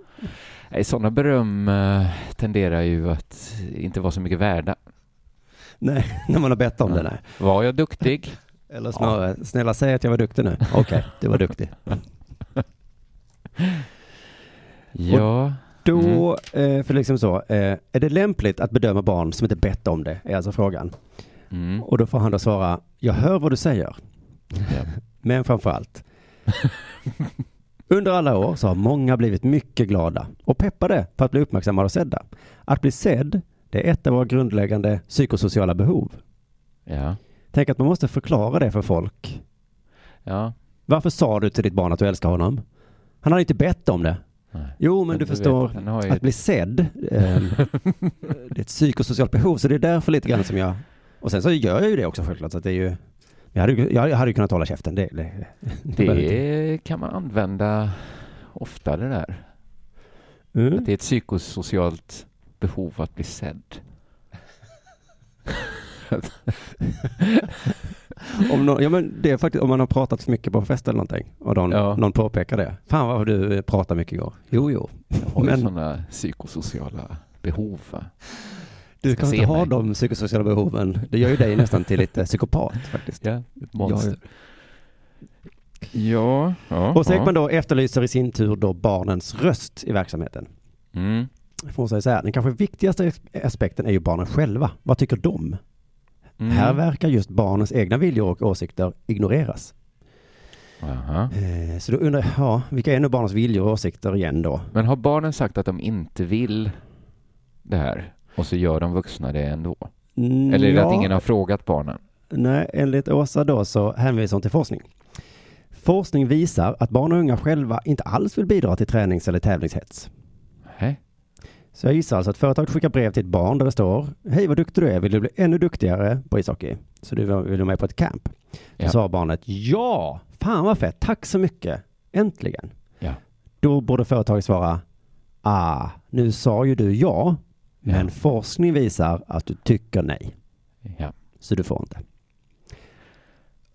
Nej, sådana beröm eh, tenderar ju att inte vara så mycket värda. Nej, när man har bett om Ja. det. Nej. Var jag duktig? Eller snarare, snälla säg att jag var duktig nu. Okej, du var duktig. Ja. Då, eh, för liksom så, eh, är det lämpligt att bedöma barn som inte bett om det? Är alltså frågan. Mm. Och då får han då svara, jag hör vad du säger, Ja. men framför allt. Under alla år så har många blivit mycket glada och peppade på att bli uppmärksammade och sedda. Att bli sedd, det är ett av våra grundläggande psykosociala behov. Ja. Tänk att man måste förklara det för folk. Ja. Varför sa du till ditt barn att du älskar honom? Han har inte bett om det. Nej. Jo, men du vet, förstår, att ett- bli sedd, ehm, det är ett psykosocialt behov, så det är därför lite grann som jag... Och sen så gör jag ju det också självklart, så att det är ju... Jag hade, jag hade ju kunnat hålla käften, det... det, det, Det kan man använda ofta det där. Mm. Att det är ett psykosocialt behov att bli sedd. Om, någon, ja, men det är faktiskt, om man har pratat för mycket på fest eller någonting och någon, Ja. någon påpekar det. Fan vad du eh, pratade mycket igår. Jo, jo. Jag har ju Men- sådana psykosociala behov. Du kan inte ha mig. de psykosociala behoven. Det gör ju dig nästan till lite psykopat faktiskt. Ja, ett monster. Ja, Ja, ja. Och så ja. Då efterlyser i sin tur då barnens röst i verksamheten. Mm. Får hon säga så här, den kanske viktigaste aspekten är ju barnen själva. Vad tycker de? Mm. Här verkar just barnens egna viljor och åsikter ignoreras. Aha. Eh, så då undrar jag, ja, vilka är nu barnens viljor och åsikter igen då? Men har barnen sagt att de inte vill det här och så gör de vuxna det ändå? Mm, Eller är det ja, att ingen har frågat barnen? Nej, enligt Åsa då så hänvisar hon till forskning. Forskning visar att barn och unga själva inte alls vill bidra till tränings eller tävlingshets. Så jag gissar alltså att företaget skickar brev till ett barn där det står Hej vad duktig du är, vill du bli ännu duktigare på ishockey? Så du vill du med på ett camp? Då Ja. svarar barnet Ja, fan vad fett, tack så mycket, äntligen. Ja. Då borde företaget svara ah, nu sa ju du ja, men Ja. forskning visar att du tycker nej, Ja. så du får inte.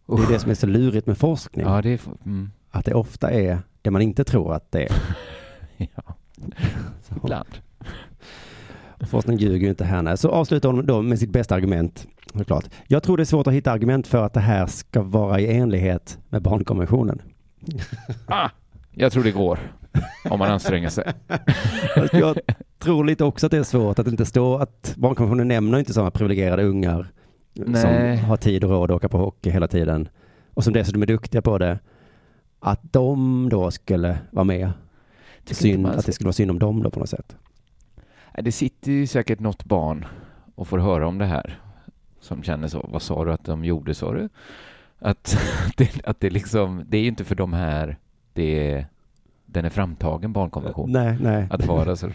Det är det som är så lurigt med forskning, Ja, det är... Mm. att det ofta är det man inte tror att det är. Ja, ibland. Forskning ljuger ju inte här. nej. Så avslutar hon då med sitt bästa argument, såklart. Jag tror det är svårt att hitta argument för att det här ska vara i enlighet med barnkonventionen. Ah, jag tror det går. Om man anstränger sig. Jag tror lite också att det är svårt att det inte står att barnkonventionen nämner inte sådana privilegierade ungar Nej. som har tid och råd att åka på hockey hela tiden och som dessutom är duktiga på det. Att de då skulle vara med. Synd, att det skulle vara synd om dem då på något sätt. Det sitter ju säkert något barn och får höra om det här. Som känner så. Vad sa du att de gjorde, sa du? Att det, att det liksom, det är ju inte för de här det är, den är framtagen, barnkonvention. Nej, nej. Att vara så.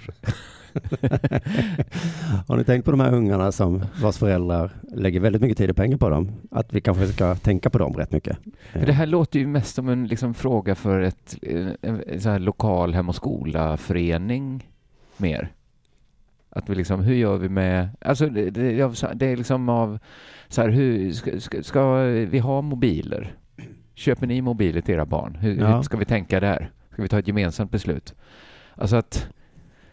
Har ni tänkt på de här ungarna som vars föräldrar lägger väldigt mycket tid och pengar på dem? Att vi kanske ska tänka på dem rätt mycket. Det här låter ju mest som en liksom, fråga för ett en, en, så här lokal hem och skola-förening mer. Att vi liksom, hur gör vi med, alltså det, det, det är liksom av, så här, hur, ska, ska, ska vi ha mobiler? Köper ni mobiler till era barn? Hur, Ja. hur ska vi tänka där? Ska vi ta ett gemensamt beslut? Alltså att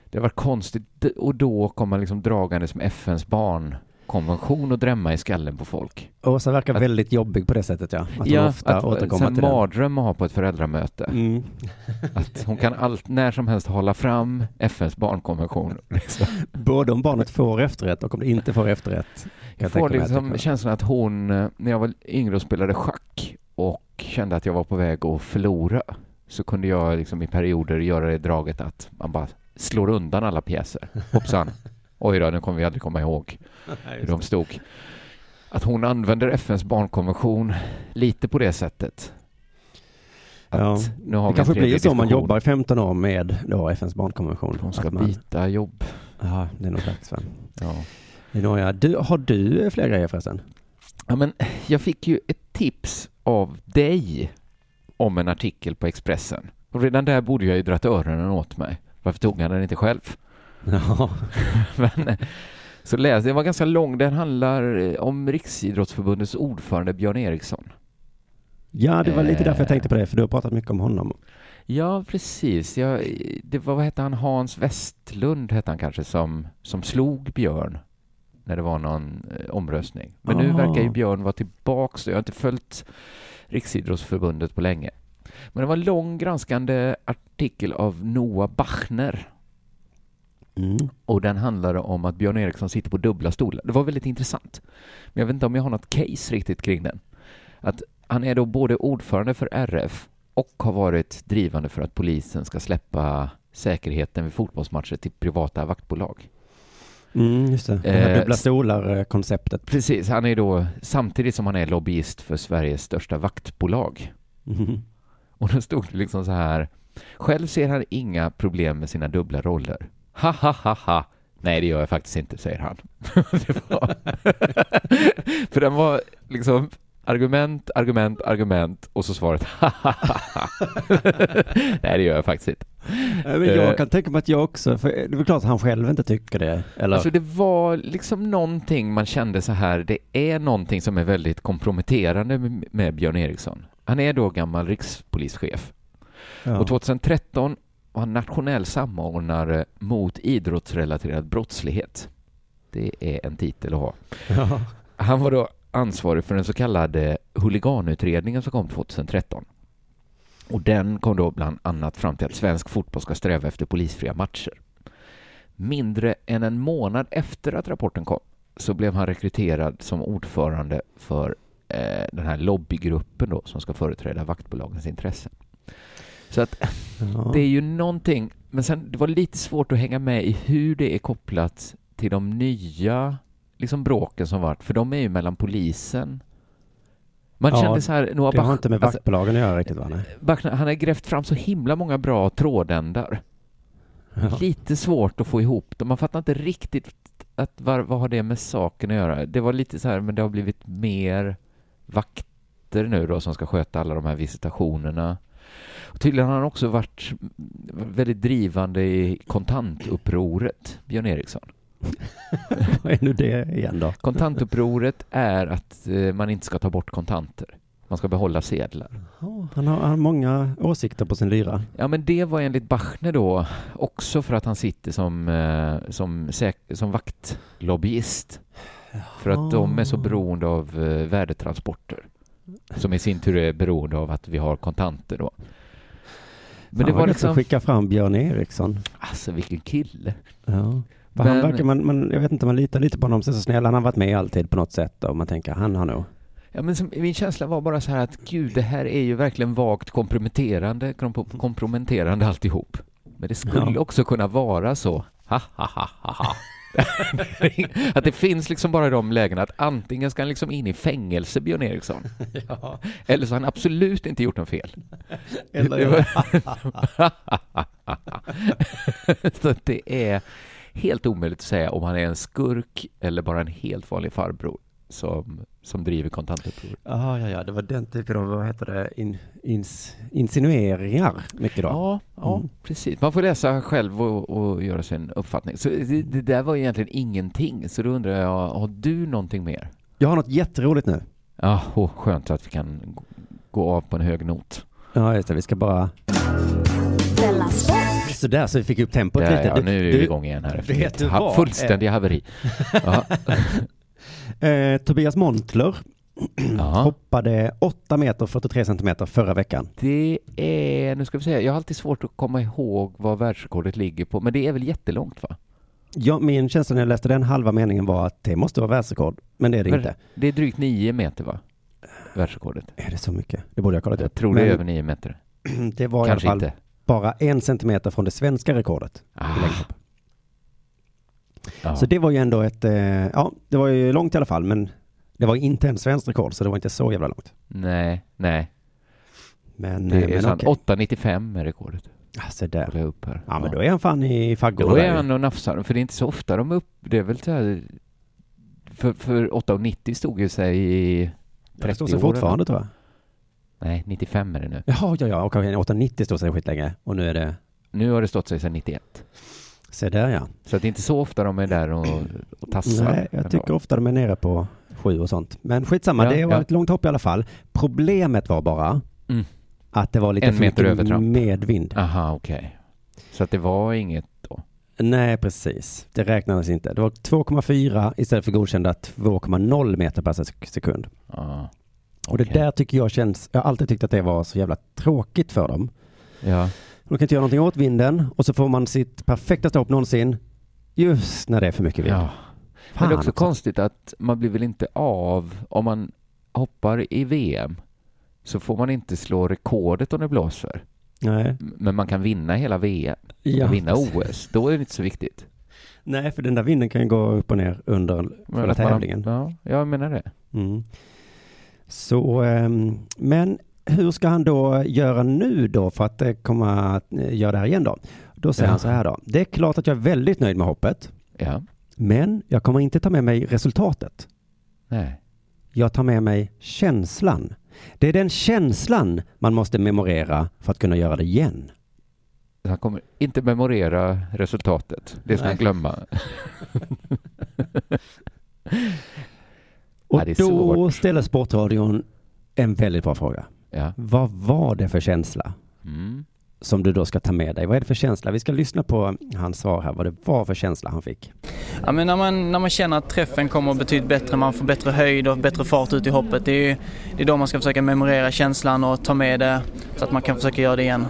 det varit konstigt och då kommer man liksom dragande som FNs barnkonvention och drämma i skallen på folk. Åsa verkar Att- väldigt jobbig på det sättet ja. Att hon ja, ofta att, återkommer till det. mardröm att ha på ett föräldramöte. Mm. Att hon kan allt, när som helst hålla fram FNs barnkonvention. Liksom. Både om barnet får efterrätt och om det inte får efterrätt. Jag får liksom känslan att hon, eh, när jag var yngre och spelade schack och kände att jag var på väg att förlora, så kunde jag liksom i perioder göra det draget att man bara slår undan alla pjäser. Hoppsan. Oj då, nu kommer vi aldrig komma ihåg hur de stod. Att hon använder FNs barnkonvention lite på det sättet. Att Ja, nu har Det kanske blir så om man jobbar i 15 år med då FNs barnkonvention. Hon ska man, byta jobb. Ja, det är nog dags va? Ja. Det är du, har du fler grejer förresten? ja, men jag fick ju ett tips av dig om en artikel på Expressen. Och redan där borde jag ju dratt öronen åt mig. Varför tog han den inte själv? Ja. Men, så läste, den var ganska lång. Den handlar eh, om Riksidrottsförbundets ordförande Björn Eriksson. ja, det var lite därför jag tänkte på det, för du har pratat mycket om honom. Ja, precis. Jag, det var, vad hette han? Hans Westlund hette han kanske, som, som slog Björn när det var någon eh, omröstning. Men nu Ah. verkar ju Björn vara tillbaks. Jag har inte följt Riksidrottsförbundet på länge. Men det var en lång granskande artikel av Noah Bachner Mm. och den handlade om att Björn Eriksson sitter på dubbla stolar. Det var väldigt intressant. Men jag vet inte om jag har något case riktigt kring den. Att han är då både ordförande för RF och har varit drivande för att polisen ska släppa säkerheten vid fotbollsmatcher till privata vaktbolag. Mm, just det. Det här Eh, dubbla stolar-konceptet. Precis, han är då samtidigt som han är lobbyist för Sveriges största vaktbolag. Mm. Och då stod det liksom så här. Själv ser han inga problem med sina dubbla roller. Ha ha ha ha. Nej, det gör jag faktiskt inte, säger han. var... För den var liksom argument, argument, argument och så svaret. Nej, det gör jag faktiskt inte. Men Eh. jag kan tänka mig att jag också, för det är väl klart att han själv inte tycker det. Eller? Alltså det var liksom någonting man kände så här, det är någonting som är väldigt komprometterande med, med Björn Eriksson. Han är då gammal rikspolischef ja. Och 2013 var han nationell samordnare mot idrottsrelaterad brottslighet. Det är en titel att ha. ja. Han var då ansvarig för den så kallade huliganutredningen som kom 2013. Och den kom då bland annat fram till att svensk fotboll ska sträva efter polisfria matcher. Mindre än en månad efter att rapporten kom så blev han rekryterad som ordförande för eh, den här lobbygruppen då som ska företräda vaktbolagens intressen. Så att Ja. det är ju någonting, men sen det var lite svårt att hänga med i hur det är kopplat till de nya liksom bråken som varit, för de är ju mellan polisen. Man Ja, kände så här, Noah Det har Bach, inte med alltså, vaktbolagen att göra riktigt va? Nej. Bachner, han har grävt fram så himla många bra trådändar. Ja. Lite svårt att få ihop dem. Man fattar inte riktigt att var, vad har det med saken att göra. Det var lite så här, men det har blivit mer vakter nu då som ska sköta alla de här visitationerna. Och tydligen har han också varit väldigt drivande i kontantupproret, Björn Eriksson. Vad är nu det igen då? Kontantupproret är att eh, man inte ska ta bort kontanter. Man ska behålla sedlar. Han, har, han har många åsikter på sin lyra. Ja, men det var enligt Bachner då också för att han sitter som, eh, som, som vaktlobbyist. För att de är så beroende av eh, värdetransporter. Som i sin tur är beroende av att vi har kontanter då. Men det var liksom... skicka fram Björn Eriksson. Alltså vilken kille. Ja. För Han Men- verkar, man, man, jag vet inte, man litar lite på honom, så snäll. Han har varit med alltid på något sätt och man tänker, han har nog. Ja, men som, min känsla var bara så här att gud, det här är ju verkligen vagt komprometterande, kom- komprometterande alltihop. Men det skulle Ja. också kunna vara så. Ha, ha, ha, ha, ha. att det finns liksom bara de lägena att antingen ska han liksom in i fängelse, Björn Eriksson, Ja. eller så har han absolut inte gjort något fel. Eller, så det är helt omöjligt att säga om han är en skurk eller bara en helt vanlig farbror som, som driver kontantuppror. ja, ja, ja, det var den typen av, vad heter det, in, ins, insinueringar mycket då. Ja, ja Mm. precis. Man får läsa själv och, och göra sin uppfattning. Så det, det där var egentligen ingenting. Så då undrar jag, har du någonting mer? Jag har något jätteroligt nu. Ja, oh, skönt att vi kan gå- gå av på en hög not. Ja, just det, vi ska bara... Sådär, så vi fick upp tempot Ja, lite. ja, Du- nu är vi du- igång igen här efter vet du ha- vad? fullständiga haveri. Eh, Tobias Montler ja. hoppade 8 meter 43 centimeter förra veckan. Det är, nu ska vi se, jag har alltid svårt att komma ihåg vad världsrekordet ligger på, men det är väl jättelångt va? Ja, min känsla när jag läste den halva meningen var att det måste vara världsrekord, men det är det Men inte. Det är drygt nio meter va? Världsrekordet. Är det så mycket? Det borde jag kollat Jag upp. tror det är Men över nio meter. det var Kanske i alla fall inte. bara en centimeter från det svenska rekordet. Ah, ja. Så det var ju ändå ett, eh, ja, det var ju långt i alla fall, men det var inte en svensk rekord, så det var inte så jävla långt. Nej, nej. Men, Det eh, är men sant. okej. 8,95 är rekordet. Se där. Jag upp här. Ja, men då är han fan i faggorna. Då är han och nafsar, för det är inte så ofta de är upp, det är väl så här, för, för 8,90 stod ju sig i 30 Det står sig år. fortfarande tror jag. Nej, 95 är det nu. Jaha, ja, ja, och 890 står sig skitlänge. Och nu är det, Nu har det stått sig sedan 91. Se där ja. Så att det är inte så ofta de är där och, och tassar. Nej, jag tycker ofta de är nere på sju och sånt. Men skitsamma, Ja, det var ja. ett långt hopp i alla fall. Problemet var bara Mm. att det var lite En för meter mycket medvind. Aha, okej. Så att det var inget då? Nej, precis. Det räknades inte. Det var 2,4 istället för godkända 2,0 meter per sek- sekund. Ja. Och det där tycker jag känns, jag har alltid tyckt att det var så jävla tråkigt för dem. Ja. De kan inte göra någonting åt vinden och så får man sitt perfekta stopp någonsin just när det är för mycket vind. ja. Fan Men det är också också. konstigt att man blir väl inte av om man hoppar i VM så får man inte slå rekordet om det blåser. Nej. Men man kan vinna hela VM, Ja, vinna. OS. Då är det inte så viktigt. Nej, för den där vinden kan ju gå upp och ner under själva att man- tävlingen. Ja, jag menar det. Mm. Så, ehm, men hur ska han då göra nu då för att eh, komma att eh, göra det här igen då? Då säger Ja. han så här då. Det är klart att jag är väldigt nöjd med hoppet, Ja. men jag kommer inte ta med mig resultatet. Nej. Jag tar med mig känslan. Det är den känslan man måste memorera för att kunna göra det igen. Han kommer inte memorera resultatet. Det ska Nej. han glömma. Och Ja, då ställer Sportradion en väldigt bra fråga. Ja. Vad var det för känsla Mm. som du då ska ta med dig? Vad är det för känsla? Vi ska lyssna på hans svar här, vad det var för känsla han fick. Ja, men när, man, när man känner att träffen kommer betydligt bättre, man får bättre höjd och bättre fart ut i hoppet. Det är, ju- det är då man ska försöka memorera känslan och ta med det så att man kan försöka göra det igen.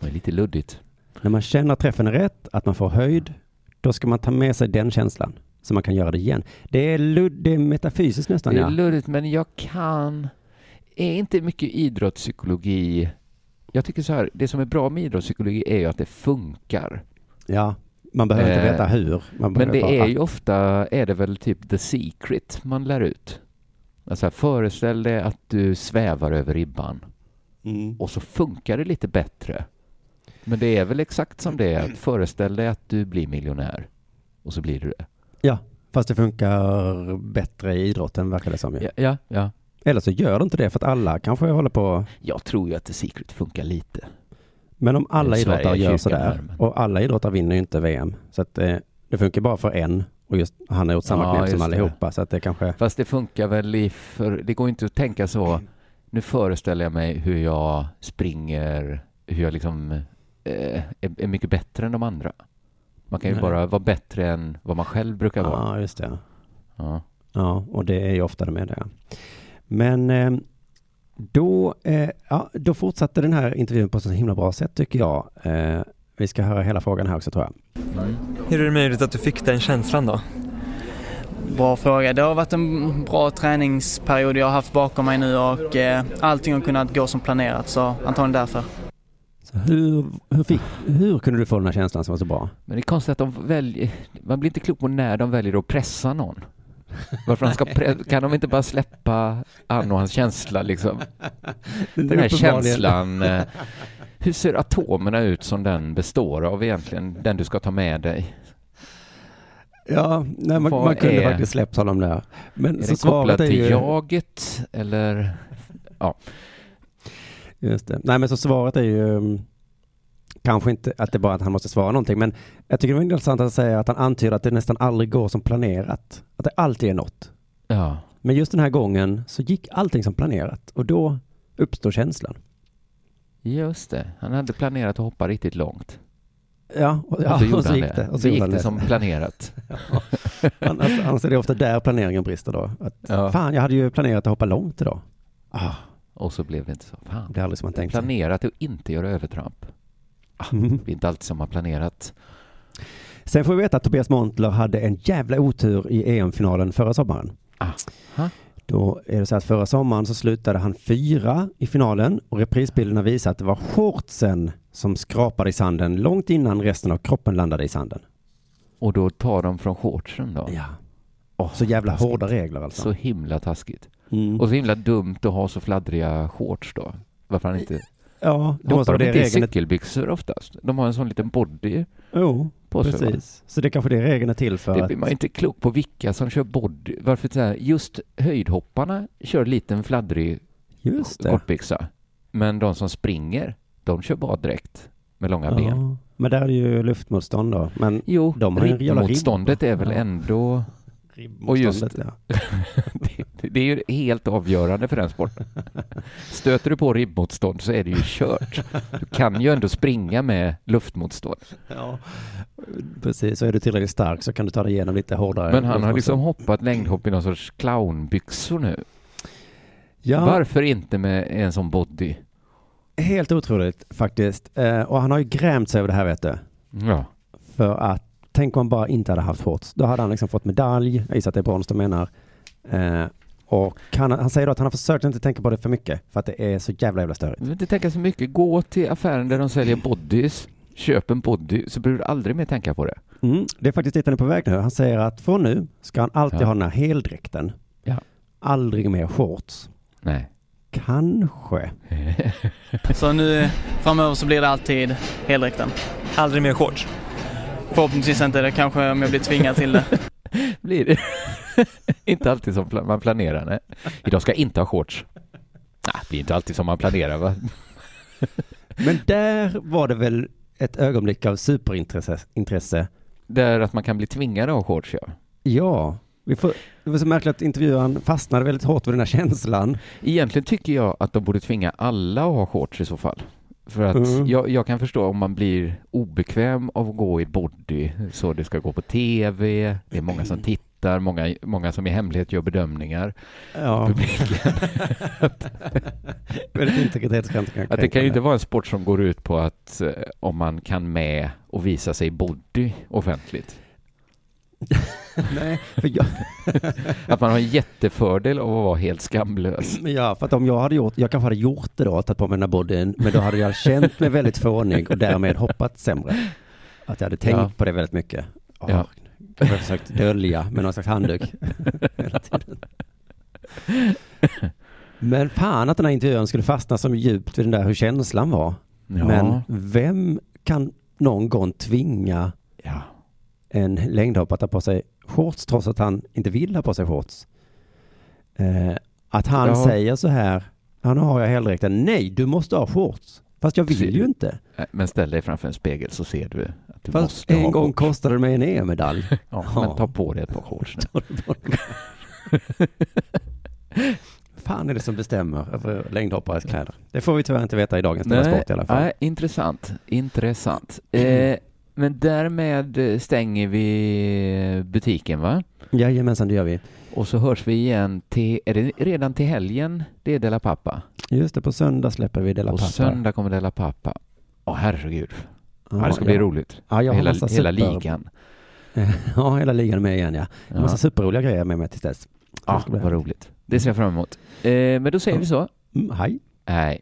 Det är lite luddigt. När man känner att träffen är rätt, att man får höjd, då ska man ta med sig den känslan så man kan göra det igen. Det är, ludd, det är metafysiskt nästan Det är ja. luddigt, men jag kan... Är inte mycket idrottspsykologi... Jag tycker så här, det som är bra med idrottspsykologi är ju att det funkar. Ja, man behöver inte Eh, veta hur. Man Men det bara, är ju ofta, är det väl typ the secret man lär ut. Alltså föreställ dig att du svävar över ribban Mm. och så funkar det lite bättre. Men det är väl exakt som det är, att föreställ dig att du blir miljonär och så blir du det. Ja, fast det funkar bättre i idrotten verkar det som. Ja, ja. ja. Eller så gör det inte det för att alla kanske håller på. Jag tror ju att The Secret funkar lite. Men om alla Sverige idrottare gör sådär men- och alla idrottare vinner ju inte VM. Så att eh, det funkar bara för en och just han har gjort samma Ja, knep som just det. allihopa. Så att det kanske, Fast det funkar väl i för... Det går inte att tänka så. Nu föreställer jag mig hur jag springer, hur jag liksom eh, är, är mycket bättre än de andra. Man kan ju Nej. bara vara bättre än vad man själv brukar vara. ja just det. Ja. Ja, och det är ju ofta det med det. Men eh, då, eh, ja, då fortsatte den här intervjun på så himla bra sätt tycker jag. Eh, vi ska höra hela frågan här också tror jag. Hur är det möjligt att du fick den känslan då? Bra fråga. Det har varit en bra träningsperiod jag har haft bakom mig nu och eh, allting har kunnat gå som planerat så antagligen därför. Så hur, hur, fick, hur kunde du få den här känslan som var så bra? Men det är konstigt att de väljer... Man blir inte klok på när de väljer att pressa någon. Varför han ska kan de inte bara släppa och hans känsla liksom? Den här känslan. eh, Hur ser atomerna ut som den består av egentligen? Den du ska ta med dig? Ja, nej, man, man kunde är- faktiskt släppt honom där. Men Är så kopplad är till ju... jaget eller? Just det. Nej men så svaret är ju mm, kanske inte att det bara är att han måste svara någonting. Men jag tycker det var intressant att säga att han antyder att det nästan aldrig går som planerat. Att det alltid är något. Ja. Men just den här gången så gick allting som planerat och då uppstår känslan. Just det. Han hade planerat att hoppa riktigt långt. Ja, och, Och ja, så gjorde och så gick det. Och så så gick det det. som planerat. Annars, annars är det ofta där planeringen brister då. Att, Ja. Fan, jag hade ju planerat att hoppa långt idag. Ah, Och så blev det inte så. Fan. det är aldrig som man tänkt sig. Planerat att inte göra övertramp. Mm. Det är inte alltid som man planerat. Sen får vi veta att Tobias Montler hade en jävla otur i EM-finalen förra sommaren. Aha. Då är det så att förra sommaren så slutade han fyra i finalen och reprisbilderna visar att det var shortsen som skrapade i sanden långt innan resten av kroppen landade i sanden. Och då tar de från shortsen då? Ja. Åh, Så jävla taskigt. hårda regler alltså. Så himla taskigt. Mm. Och så himla dumt att ha så fladdriga shorts då. Varför han inte... ja, det måste vara de det regeln cykelbyxor oftast? De har en sån liten body Jo, på sig. va? precis. Så det är kanske det regeln är till för Det blir man inte klok på vilka som kör body. Varför så här, just höjdhopparna kör liten fladdrig Just det. kortbyxa. Men de som springer, de kör baddräkt med långa ben. Ja, men där är det ju luftmotstånd då. Men Jo, De har ribbmotståndet är väl ändå... Och just- ja. Det, det är ju helt avgörande för den sporten. Stöter du på ribbmotstånd så är det ju kört. Du kan ju ändå springa med luftmotstånd. Ja, precis. Så är du tillräckligt stark så kan du ta dig igenom lite hårdare. Men han har liksom hoppat längdhopp i någon sorts clownbyxor nu. Ja, Varför inte med en sån body? helt otroligt faktiskt. Eh, och han har ju grämt sig över det här vet du. Ja. För att tänk om han bara inte hade haft shorts. Då hade han liksom fått medalj. Jag gissar att det är brons de menar. Eh, och han, han säger då att han har försökt inte tänka på det för mycket. För att det är så jävla jävla störigt. Du behöver inte tänka så mycket. Gå till affären där de säljer bodys. Köp en body så behöver du aldrig mer tänka på det. Mm, det är faktiskt dit han är på väg nu. Han säger att från nu ska han alltid Ja. ha den här heldräkten. Ja. Aldrig mer shorts. Nej. Kanske. Så nu framöver så blir det alltid heldräkten. Aldrig mer shorts. Förhoppningsvis inte det, kanske om jag blir tvingad till det. Blir det. inte alltid som man planerar. Nej. Idag ska jag inte ha shorts. Nej, det blir inte alltid som man planerar va? Men där var det väl ett ögonblick av superintresse. Intresse. Där att man kan bli tvingad ha shorts ja. Ja, vi får, det var så märkligt att intervjuaren fastnade väldigt hårt vid den här känslan. Egentligen tycker jag att de borde tvinga alla att ha shorts i så fall. För att Mm. jag, jag kan förstå om man blir obekväm av att gå i body, så det ska gå på tv, det är många som tittar, många, många som i hemlighet gör bedömningar. Ja, Publiken. väldigt. Att det kan ju inte vara en sport som går ut på att eh, om man kan med och visa sig body offentligt. Nej, jag, Att man har en jättefördel av att vara helt skamlös. men ja, för att om jag hade gjort, jag kanske hade gjort det då, tagit på mig den här bodyn, men då hade jag känt mig väldigt fånig och därmed hoppat sämre. Att jag hade tänkt Ja. på det väldigt mycket. Åh, Ja. Jag har försökt dölja med någon slags handduk hela tiden. Men fan att den här intervjun skulle fastna så djupt vid den där hur känslan var. Ja. Men vem kan någon gång tvinga ja. en längdhoppare att ta på sig shorts trots att han inte vill ha på sig shorts? Eh, Att han Ja. säger så här, nu har jag heldräkten, nej du måste ha shorts. Fast jag vill ju inte. Men ställ dig framför en spegel så ser du att du Fast måste en ha gång shorts. kostade det mig en EM-medalj. Ja, Ja. men ta på dig ett par shorts nu. fan är det som bestämmer över längdhoppares kläder? Det får vi tyvärr inte veta i dagens Della Sport i alla fall. nej, intressant. Intressant. Eh, men därmed stänger vi butiken va? Jajamensan, det gör vi. Och så hörs vi igen till, är det redan till helgen det är Della Pappa? Just det, på söndag släpper vi Della På Pappa. söndag kommer Della Pappa. Åh herregud. Ja, det ska bli ja. roligt. Ja, jag har hela massa hela super- ligan. Ja, hela ligan är med igen ja. Jag Ja, massa superroliga grejer med mig tills dess. ja bli vad roligt. Det ser jag fram emot. Eh, men då säger vi så. Mm, hej. Nej.